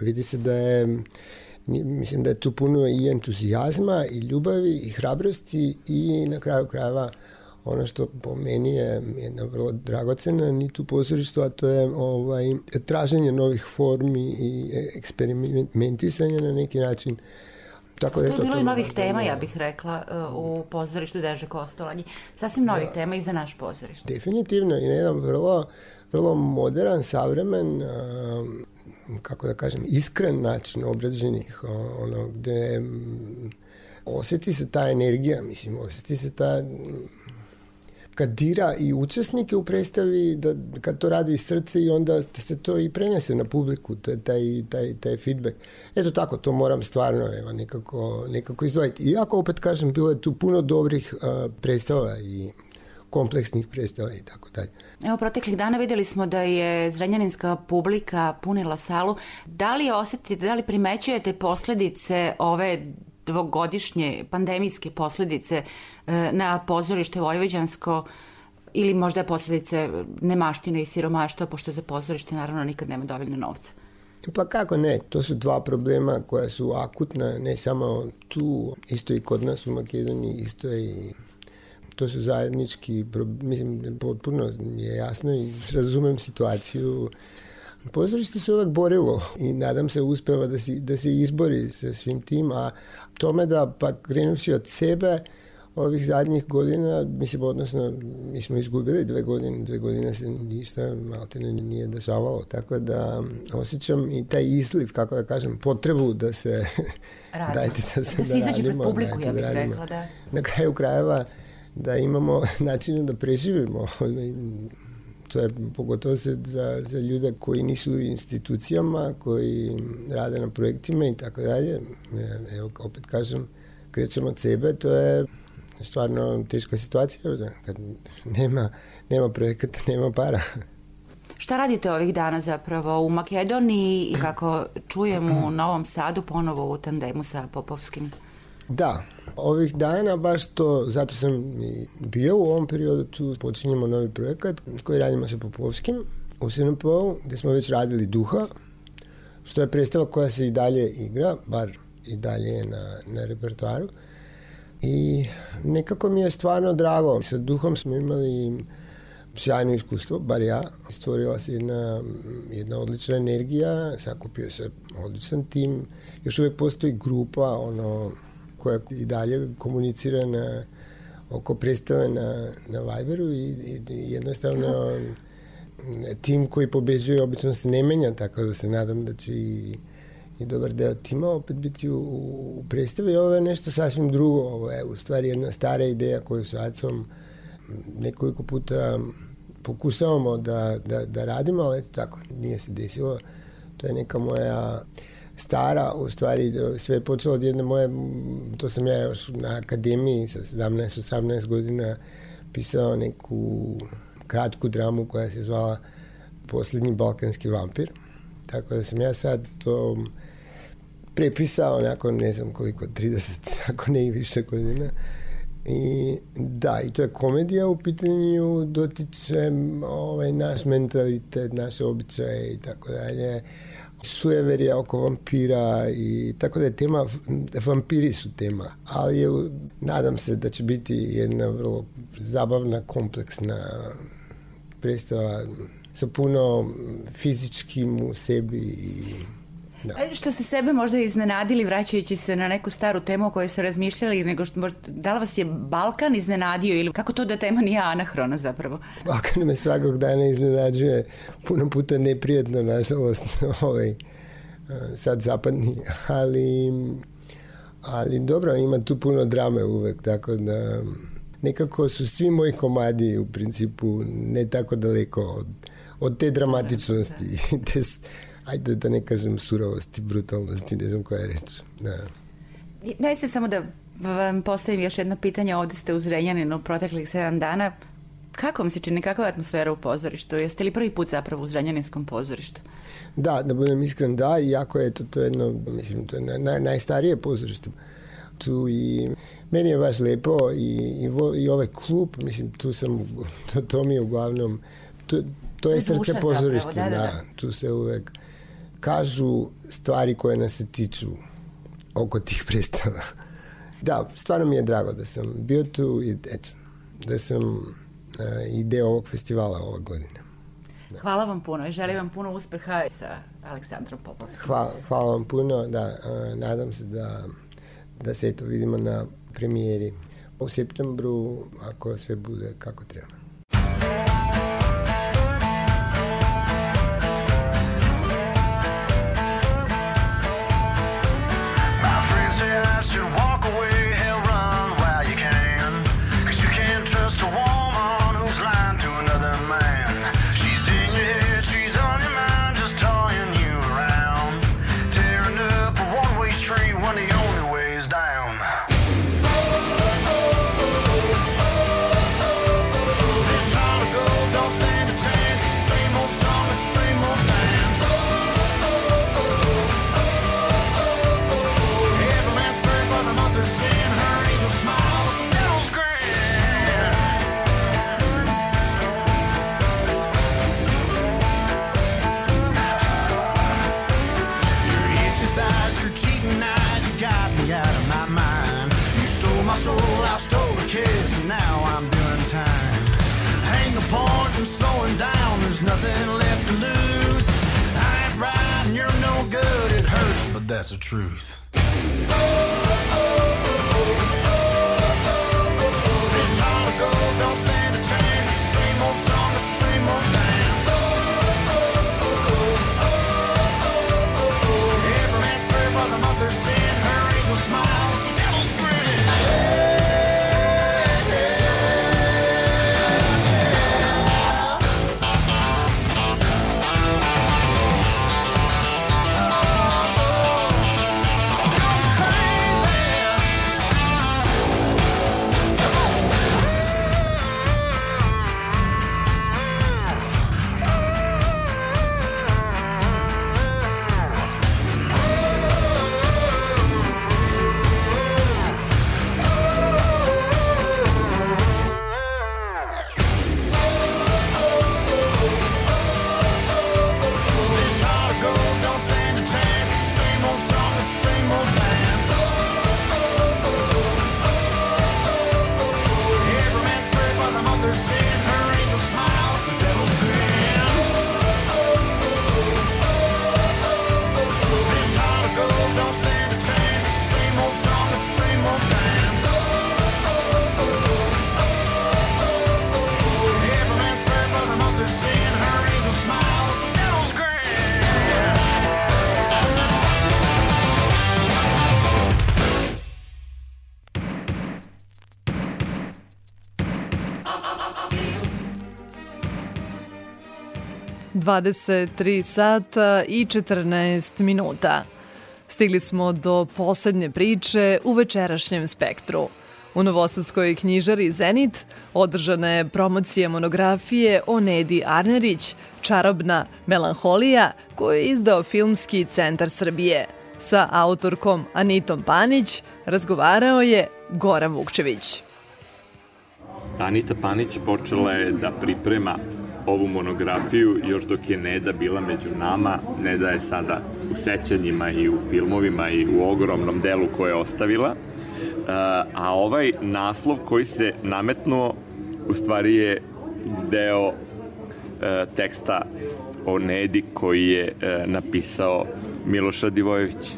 vidi se da je mislim da je tu puno i entuzijazma i ljubavi i hrabrosti i na kraju krajeva ono što po meni je jedna vrlo dragocena nit u pozorištu, a to je ovaj, traženje novih formi i eksperimentisanje na neki način. Tako da je to, to je bilo i novih tema, ja bih rekla, uh, u pozorištu Deže Kostolanji. Sasvim novih da. tema i za naš pozorište. Definitivno i na jedan vrlo, vrlo modern, savremen, kako da kažem, iskren način obrađenih, ono gde oseti se ta energija, mislim, oseti se ta kad dira i učesnike u predstavi, da kad to radi iz srce i onda se to i prenese na publiku, to je taj, taj, taj feedback. Eto tako, to moram stvarno evo, nekako, nekako izdvojiti. Iako opet kažem, bilo je tu puno dobrih uh, predstava i kompleksnih predstava i tako dalje. Evo, proteklih dana videli smo da je zrenjaninska publika punila salu. Da li osetite, da li primećujete posledice ove dvogodišnje pandemijske posledice e, na pozorište Vojvođansko ili možda posledice nemaštine i siromaštva, pošto za pozorište naravno nikad nema dovoljno novca. Pa kako ne, to su dva problema koja su akutna, ne samo tu, isto i kod nas u Makedoniji, isto i to su zajednički, mislim, potpuno je jasno i razumem situaciju Pozorište se uvek borilo i nadam se uspeva da, si, da se izbori sa svim tim, a tome da pa krenuši od sebe ovih zadnjih godina, mislim, odnosno, mi smo izgubili dve godine, dve godine se ništa malte ne nije dešavalo, tako da osjećam i taj izliv, kako da kažem, potrebu da se radimo. dajte da se da, da izađe pred publiku, ja bih da rekla, da. Na kraju krajeva da imamo načinu da preživimo to je pogotovo se za, za ljude koji nisu u institucijama, koji rade na projektima i tako dalje. Evo, opet kažem, krećemo od sebe, to je stvarno teška situacija, da, kad nema, nema projekata, nema para. Šta radite ovih dana zapravo u Makedoniji i kako čujemo u Novom Sadu ponovo u tandemu sa Popovskim? Da, ovih dana baš to, zato sam i bio u ovom periodu tu, počinjemo novi projekat koji radimo sa Popovskim u SNP-u, gde smo već radili Duha, što je predstava koja se i dalje igra, bar i dalje je na, na repertoaru. I nekako mi je stvarno drago. Sa duhom smo imali sjajno iskustvo, bar ja. Stvorila se jedna, jedna odlična energija, sakupio se odličan tim. Još uvek postoji grupa ono, koja i dalje komunicira na, oko predstave na, na Viberu i, i, i jednostavno tim koji pobeđuje obično se ne menja, tako da se nadam da će i, i dobar deo tima opet biti u, u predstavi. Ovo je nešto sasvim drugo, ovo je u stvari jedna stara ideja koju sa Acom nekoliko puta pokušavamo da, da, da radimo, ali eto tako, nije se desilo. To je neka moja stara, u stvari sve je počelo od jedne moje, to sam ja još na akademiji sa 17-18 godina pisao neku kratku dramu koja se zvala Poslednji balkanski vampir. Tako da sam ja sad to prepisao nakon ne znam koliko, 30, ako ne i više godina. I da, i to je komedija u pitanju, dotiče ovaj, naš mentalitet, naše običaje i tako dalje sujeverija oko vampira i tako da je tema, vampiri su tema, ali je, nadam se da će biti jedna vrlo zabavna, kompleksna predstava sa puno fizičkim u sebi i Da. Što ste sebe možda iznenadili vraćajući se na neku staru temu o kojoj ste razmišljali, nego što, možda, da li vas je Balkan iznenadio ili kako to da tema nije anahrona zapravo? Balkan me svakog dana iznenađuje puno puta neprijetno, nažalost, ovaj, sad zapadni, ali ali dobro, ima tu puno drame uvek, tako da nekako su svi moji komadi u principu ne tako daleko od, od te dramatičnosti, te, ajde da ne kažem surovosti, brutalnosti, ne znam koja je reč. Da. Ne se samo da vam postavim još jedno pitanje, ovde ste u Zrenjaninu proteklih 7 dana. Kako vam se čini, kakva je atmosfera u pozorištu? Jeste li prvi put zapravo u Zrenjaninskom pozorištu? Da, da budem iskren, da, iako je to, to jedno, mislim, to je naj, najstarije pozorište tu i meni je baš lepo i, i, vo, i ovaj klub, mislim, tu sam, to, to mi je uglavnom, to, to je srce pozorište, da, da, da. da, tu se uvek kažu stvari koje nas se tiču oko tih predstava. Da, stvarno mi je drago da sam bio tu i eto, da sam uh, i deo ovog festivala ove godine. Da. Hvala vam puno i želim vam puno uspeha sa Aleksandrom Popovskim. Hvala, hvala vam puno, da, uh, nadam se da, da se to vidimo na premijeri u septembru, ako sve bude kako treba. That's the truth. 23 sata i 14 minuta. Stigli smo do poslednje priče u večerašnjem spektru. U Novosadskoj knjižari Zenit održana je promocija monografije o Nedi Arnerić, Čarobna melanholija, koju je izdao Filmski centar Srbije. Sa autorkom Anitom Panić razgovarao je Goran Vukčević. Anita Panić počela je da priprema ovu monografiju još dok je Neda bila među nama. Neda je sada u sećanjima i u filmovima i u ogromnom delu koje je ostavila. A ovaj naslov koji se nametnuo u stvari je deo e, teksta o Nedi koji je e, napisao Miloša Divojević.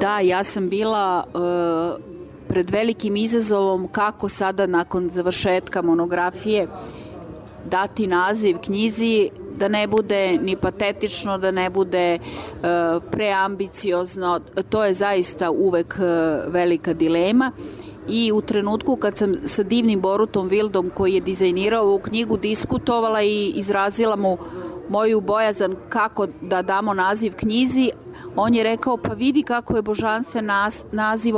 Da, ja sam bila uh, pred velikim izazovom kako sada nakon završetka monografije dati naziv knjizi da ne bude ni patetično, da ne bude uh, preambiciozno. To je zaista uvek uh, velika dilema i u trenutku kad sam sa divnim Borutom Vildom koji je dizajnirao ovu knjigu diskutovala i izrazila mu moju bojazan kako da damo naziv knjizi, on je rekao pa vidi kako je božanstven nas, naziv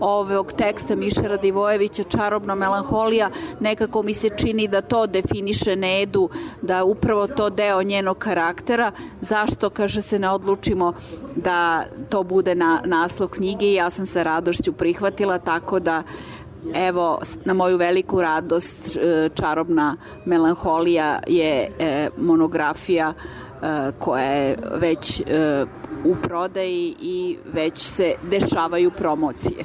ovog teksta Miše Radivojevića Čarobna melanholija. Nekako mi se čini da to definiše Nedu da upravo to deo njenog karaktera. Zašto kaže se ne odlučimo da to bude na naslov knjige? I ja sam sa radošću prihvatila tako da evo na moju veliku radost e, čarobna melanholija je e, monografija e, koja je već u prodaji i već se dešavaju promocije.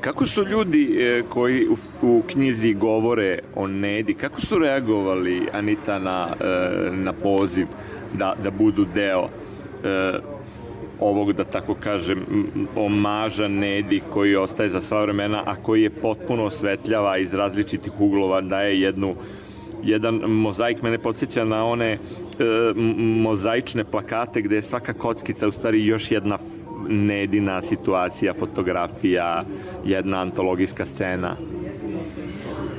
Kako su ljudi koji u, knjizi govore o Nedi, kako su reagovali Anita na, na poziv da, da budu deo ovog, da tako kažem, omaža Nedi koji ostaje za sva vremena, a koji je potpuno osvetljava iz različitih uglova, daje jednu jedan mozaik mene podsjeća na one e, mozaične plakate gde je svaka kockica u stvari još jedna nedina situacija, fotografija, jedna antologijska scena.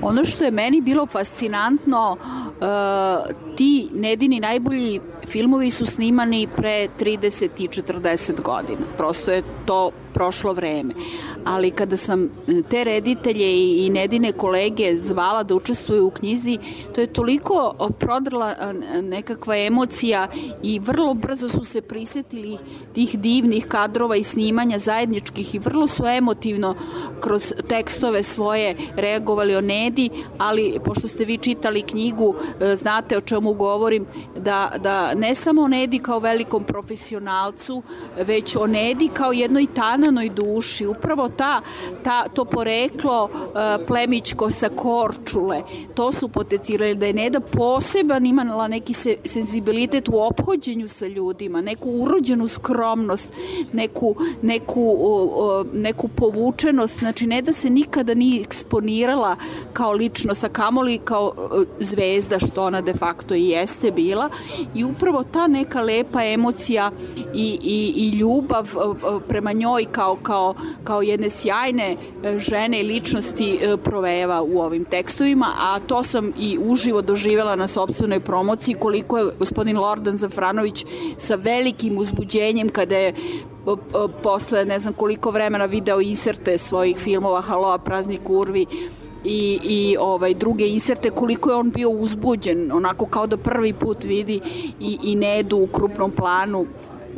Ono što je meni bilo fascinantno, uh, ti Nedini najbolji filmovi su snimani pre 30 i 40 godina. Prosto je to prošlo vreme. Ali kada sam te reditelje i Nedine kolege zvala da učestvuju u knjizi, to je toliko prodrla nekakva emocija i vrlo brzo su se prisetili tih divnih kadrova i snimanja zajedničkih i vrlo su emotivno kroz tekstove svoje reagovali o Nedi, ali pošto ste vi čitali knjigu, e, znate o čemu govorim, da, da ne samo o Nedi kao velikom profesionalcu, već o Nedi kao jednoj tananoj duši. Upravo ta, ta, to poreklo uh, plemićko sa Korčule, to su potencijali da je Neda poseban imala neki se, senzibilitet u ophođenju sa ljudima, neku urođenu skromnost, neku, neku, uh, neku povučenost, znači Neda se nikada nije eksponirala kao ličnost, a kamoli kao uh, zvezda, što ona de facto i jeste bila. I upravo ta neka lepa emocija i, i, i ljubav prema njoj kao, kao, kao jedne sjajne e, žene i ličnosti e, proveva u ovim tekstovima, a to sam i uživo doživela na sobstvenoj promociji koliko je gospodin Lordan Zafranović sa velikim uzbuđenjem kada je posle ne znam koliko vremena video inserte svojih filmova Haloa, Praznik urvi i, i ovaj druge inserte koliko je on bio uzbuđen onako kao da prvi put vidi i, i Nedu u krupnom planu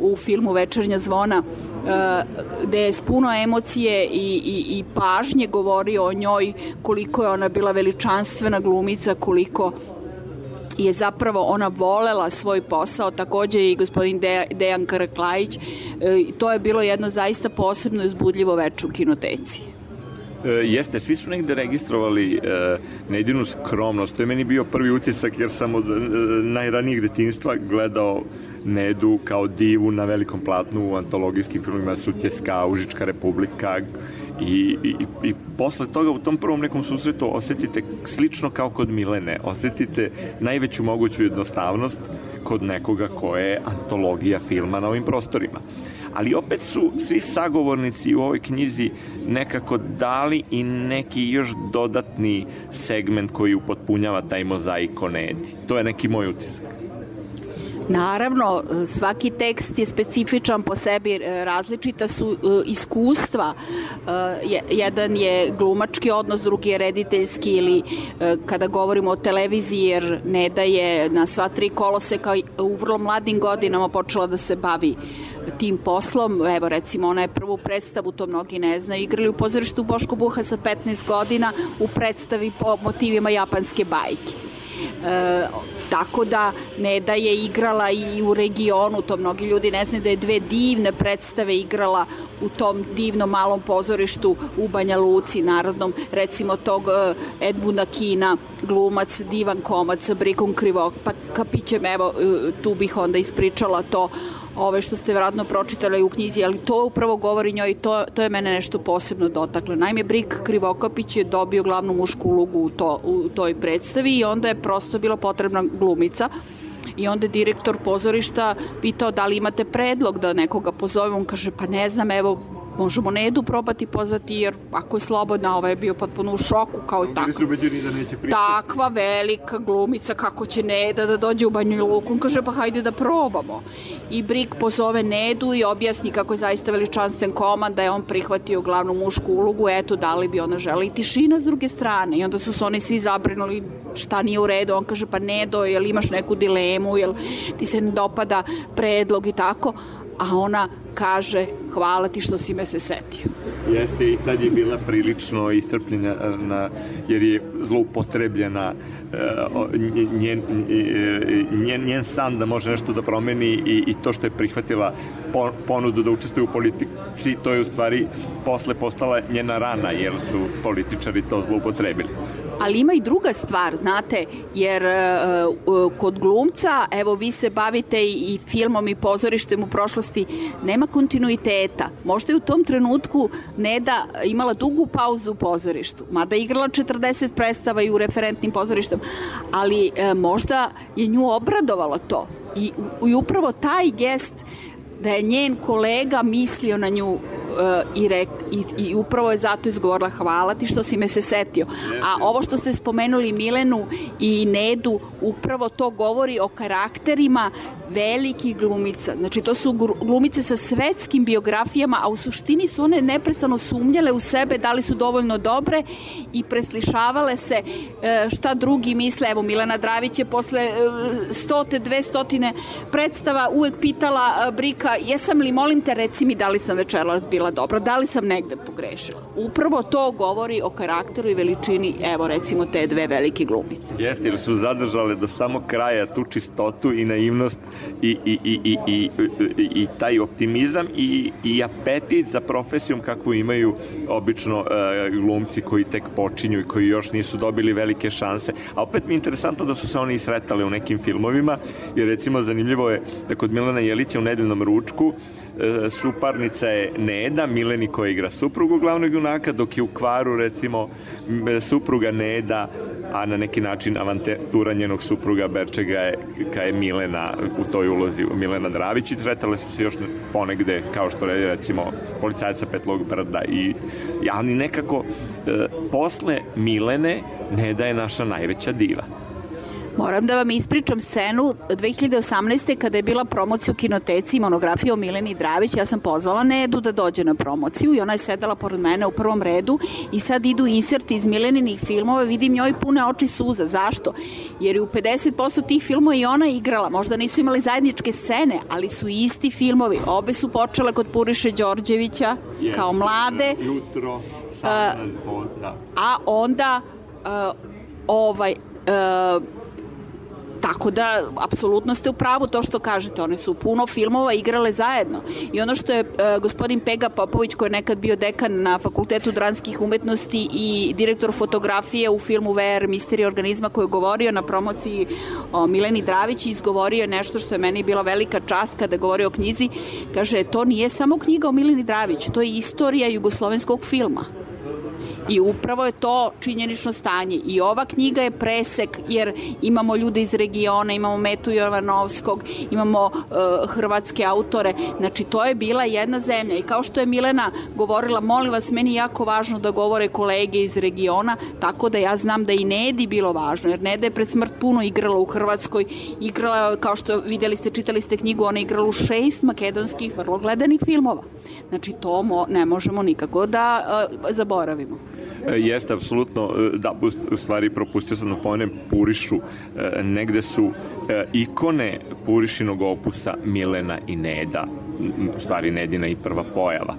u filmu Večernja zvona gde je puno emocije i, i, i pažnje govorio o njoj koliko je ona bila veličanstvena glumica koliko je zapravo ona volela svoj posao, takođe i gospodin Dejan Karaklajić, uh, to je bilo jedno zaista posebno izbudljivo veče u kinoteci. E, jeste, svi su negde registrovali e, nejedinu skromnost. To je meni bio prvi utisak jer sam od e, najranijih detinstva gledao Nedu kao divu na velikom platnu u antologijskim filmima Sutjeska, Užička republika i, i, i posle toga u tom prvom nekom susretu osetite slično kao kod Milene, osetite najveću moguću jednostavnost kod nekoga ko je antologija filma na ovim prostorima. Ali opet su svi sagovornici u ovoj knjizi nekako dali i neki još dodatni segment koji upotpunjava taj mozaik o Nedi. To je neki moj utisak. Naravno, svaki tekst je specifičan po sebi, e, različita su e, iskustva. E, jedan je glumački odnos, drugi je rediteljski ili kada govorimo o televiziji, jer Neda je na sva tri koloseka u vrlo mladim godinama počela da se bavi tim poslom. Evo recimo ona je prvu predstavu, to mnogi ne znaju, igrali u pozorištu Boško Buha sa 15 godina u predstavi po motivima japanske bajke. E, Tako da Neda je igrala i u regionu, to mnogi ljudi ne znaju da je dve divne predstave igrala u tom divnom malom pozorištu u Banja Luci, narodnom, recimo tog uh, Edmunda Kina, glumac, divan komac sa brikom krivog, pa kapićem, evo, uh, tu bih onda ispričala to ove što ste vratno pročitali u knjizi, ali to upravo govori njoj i to, to je mene nešto posebno dotakle. Naime, Brik Krivokapić je dobio glavnu mušku ulogu u, to, u toj predstavi i onda je prosto bila potrebna glumica i onda je direktor pozorišta pitao da li imate predlog da nekoga pozovemo, on kaže pa ne znam, evo možemo Nedu probati pozvati jer ako je slobodna, ovaj je bio potpuno u šoku kao i tako. su ubeđeni da neće pristati. Takva velika glumica, kako će Neda da dođe u Banju Luku, on kaže pa hajde da probamo. I Brik pozove Nedu i objasni kako je zaista veličanstven komand, da je on prihvatio glavnu mušku ulogu, eto da li bi ona žela i tišina s druge strane. I onda su se oni svi zabrinuli šta nije u redu, on kaže pa Nedo, jel imaš neku dilemu, jel ti se ne dopada predlog i tako, a ona kaže hvala ti što si me se setio. Jeste i tad je bila prilično istrpljena na, jer je zloupotrebljena njen, njen, njen san da može nešto da promeni i, i to što je prihvatila ponudu da učestvuje u politici, to je u stvari posle postala njena rana, jer su političari to zloupotrebili. Ali ima i druga stvar, znate, jer uh, kod glumca, evo vi se bavite i filmom i pozorištem u prošlosti, nema kontinuiteta. Možda je u tom trenutku Neda imala dugu pauzu u pozorištu, mada je igrala 40 predstava i u referentnim pozorištem, ali uh, možda je nju obradovalo to. I, I upravo taj gest da je njen kolega mislio na nju i, rek, i, i upravo je zato izgovorila hvala ti što si me se setio. A ovo što ste spomenuli Milenu i Nedu, upravo to govori o karakterima velikih glumica. Znači to su glumice sa svetskim biografijama, a u suštini su one neprestano sumnjale u sebe da li su dovoljno dobre i preslišavale se e, šta drugi misle. Evo Milena Dravić je posle e, stote, dve stotine predstava uvek pitala Brika, jesam li, molim te, reci mi da li sam večeras bila dobra, da li sam negde pogrešila. Upravo to govori o karakteru i veličini, evo recimo te dve velike glumice. Jeste, ili su zadržale do samog kraja tu čistotu i naivnost i, i, i, i, i, i taj optimizam i, i apetit za profesijom kakvu imaju obično e, glumci koji tek počinju i koji još nisu dobili velike šanse. A opet mi je interesantno da su se oni sretali u nekim filmovima, jer recimo zanimljivo je da kod Milana Jelića u nedeljnom ručku suparnica je Neda, Mileni koja igra suprugu glavnog junaka, dok je u kvaru recimo supruga Neda a na neki način avantura njenog supruga Berčega je, ka je Milena u toj ulozi, Milena Dravić i sretale su se još ponegde, kao što redi recimo policajca Petlog Brda i ali nekako e, posle Milene Neda je naša najveća diva. Moram da vam ispričam scenu 2018. kada je bila promocija u kinoteci i monografija o Mileni Dravić. Ja sam pozvala Nedu da dođe na promociju i ona je sedela pored mene u prvom redu i sad idu inserti iz Mileninih filmova. Vidim njoj pune oči suza. Zašto? Jer je u 50% tih filmova i ona igrala. Možda nisu imali zajedničke scene, ali su isti filmovi. Obe su počele kod Puriše Đorđevića yes, kao mlade. Jutro, sad, uh, da. A onda uh, ovaj uh, Tako da, apsolutno ste u pravu to što kažete. One su puno filmova igrale zajedno. I ono što je e, gospodin Pega Popović, koji je nekad bio dekan na Fakultetu dranskih umetnosti i direktor fotografije u filmu VR Misterija organizma koji je govorio na promociji o Mileni Dravić i izgovorio nešto što je meni bila velika čast kada govorio o knjizi. Kaže, to nije samo knjiga o Mileni Dravić, to je istorija jugoslovenskog filma I upravo je to činjenično stanje. I ova knjiga je presek, jer imamo ljude iz regiona, imamo Metu Jovanovskog, imamo uh, hrvatske autore. Znači, to je bila jedna zemlja. I kao što je Milena govorila, molim vas, meni je jako važno da govore kolege iz regiona, tako da ja znam da i Nedi bilo važno, jer Neda je pred smrt puno igrala u Hrvatskoj, igrala, kao što videli ste, čitali ste knjigu, ona igrala u šest makedonskih vrlo gledanih filmova. Znači, to mo, ne možemo nikako da uh, zaboravimo. E, jeste, apsolutno, e, da, u stvari propustio sam da pomenem Purišu, e, negde su ikone Purišinog opusa Milena i Neda, u stvari Nedina i prva pojava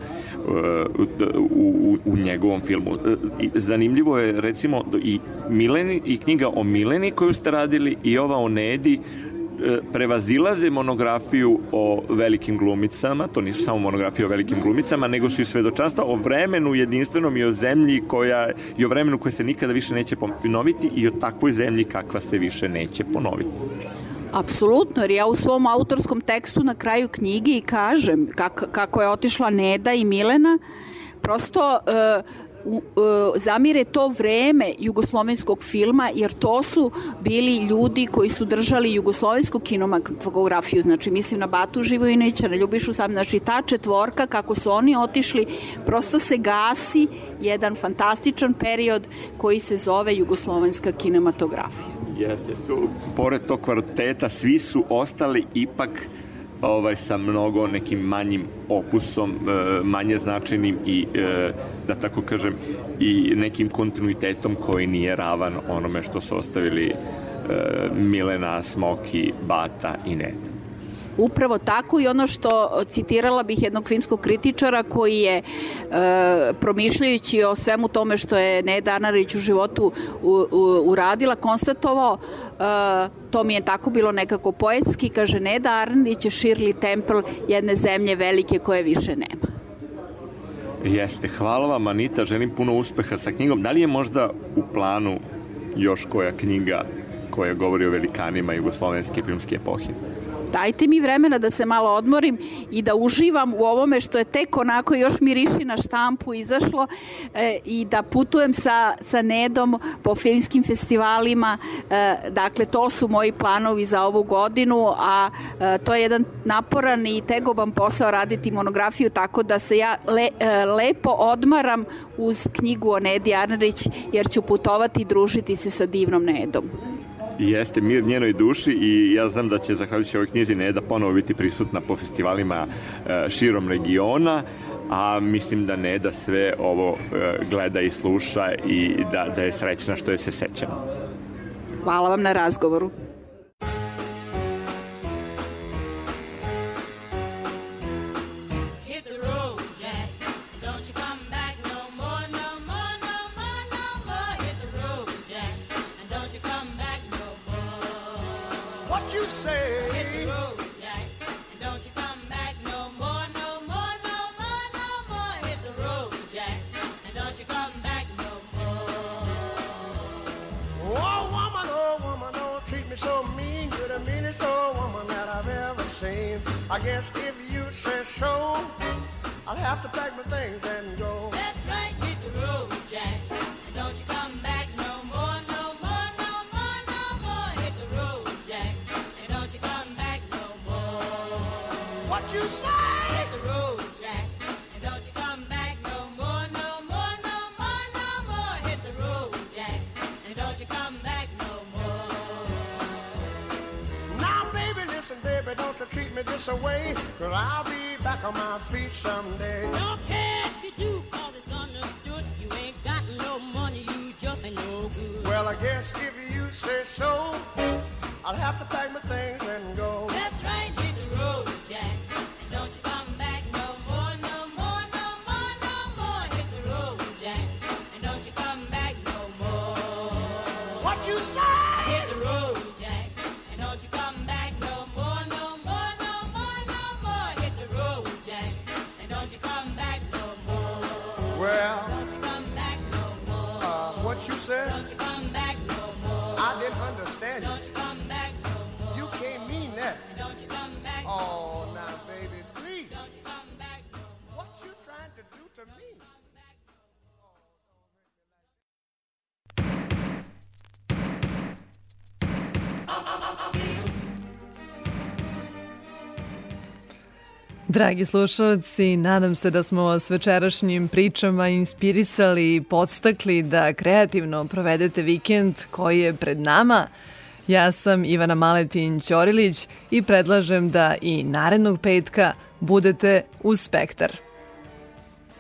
u, u, u njegovom filmu. Zanimljivo je recimo i Mileni i knjiga o Mileni koju ste radili i ova o Nedi prevazilaze monografiju o velikim glumicama, to nisu samo monografije o velikim glumicama, nego su i svedočanstva o vremenu jedinstvenom i o zemlji koja, i o vremenu koje se nikada više neće ponoviti i o takvoj zemlji kakva se više neće ponoviti. Apsolutno, jer ja u svom autorskom tekstu na kraju knjige i kažem kak, kako je otišla Neda i Milena, prosto uh, u, uh, zamire to vreme jugoslovenskog filma, jer to su bili ljudi koji su držali jugoslovensku kinematografiju, znači mislim na Batu Živojinića, na Ljubišu Sam, znači ta četvorka, kako su oni otišli, prosto se gasi jedan fantastičan period koji se zove jugoslovenska kinematografija. Jeste, pored tog kvarteta, svi su ostali ipak ovaj, sa mnogo nekim manjim opusom, e, manje značajnim i, e, da tako kažem, i nekim kontinuitetom koji nije ravan onome što su ostavili e, Milena, Smoki, Bata i Ned. Upravo tako i ono što citirala bih jednog filmskog kritičara koji je e, promišljajući o svemu tome što je Neda Arnarić u životu u, u, uradila, konstatovao e, to mi je tako bilo nekako poetski, kaže Neda Arnarić je Shirley Temple jedne zemlje velike koje više nema. Jeste, hvala vam Anita, želim puno uspeha sa knjigom. Da li je možda u planu još koja knjiga koja govori o velikanima jugoslovenske filmske epohe? Dajte mi vremena da se malo odmorim i da uživam u ovome što je tek onako još miriši na štampu izašlo e, i da putujem sa, sa Nedom po filmskim festivalima. E, dakle, to su moji planovi za ovu godinu, a e, to je jedan naporan i tegoban posao raditi monografiju, tako da se ja le, e, lepo odmaram uz knjigu o Nedi Arnerić, jer ću putovati i družiti se sa divnom Nedom jeste mir njenoj duši i ja znam da će zahvaljujući ovoj knjizi Neda ponovo biti prisutna po festivalima e, širom regiona a mislim da ne da sve ovo e, gleda i sluša i da, da je srećna što je se sećamo. Hvala vam na razgovoru. Dragi slušalci, nadam se da smo vas večerašnjim pričama inspirisali i podstakli da kreativno provedete vikend koji je pred nama. Ja sam Ivana Maletin Ćorilić i predlažem da i narednog petka budete uz Spektar.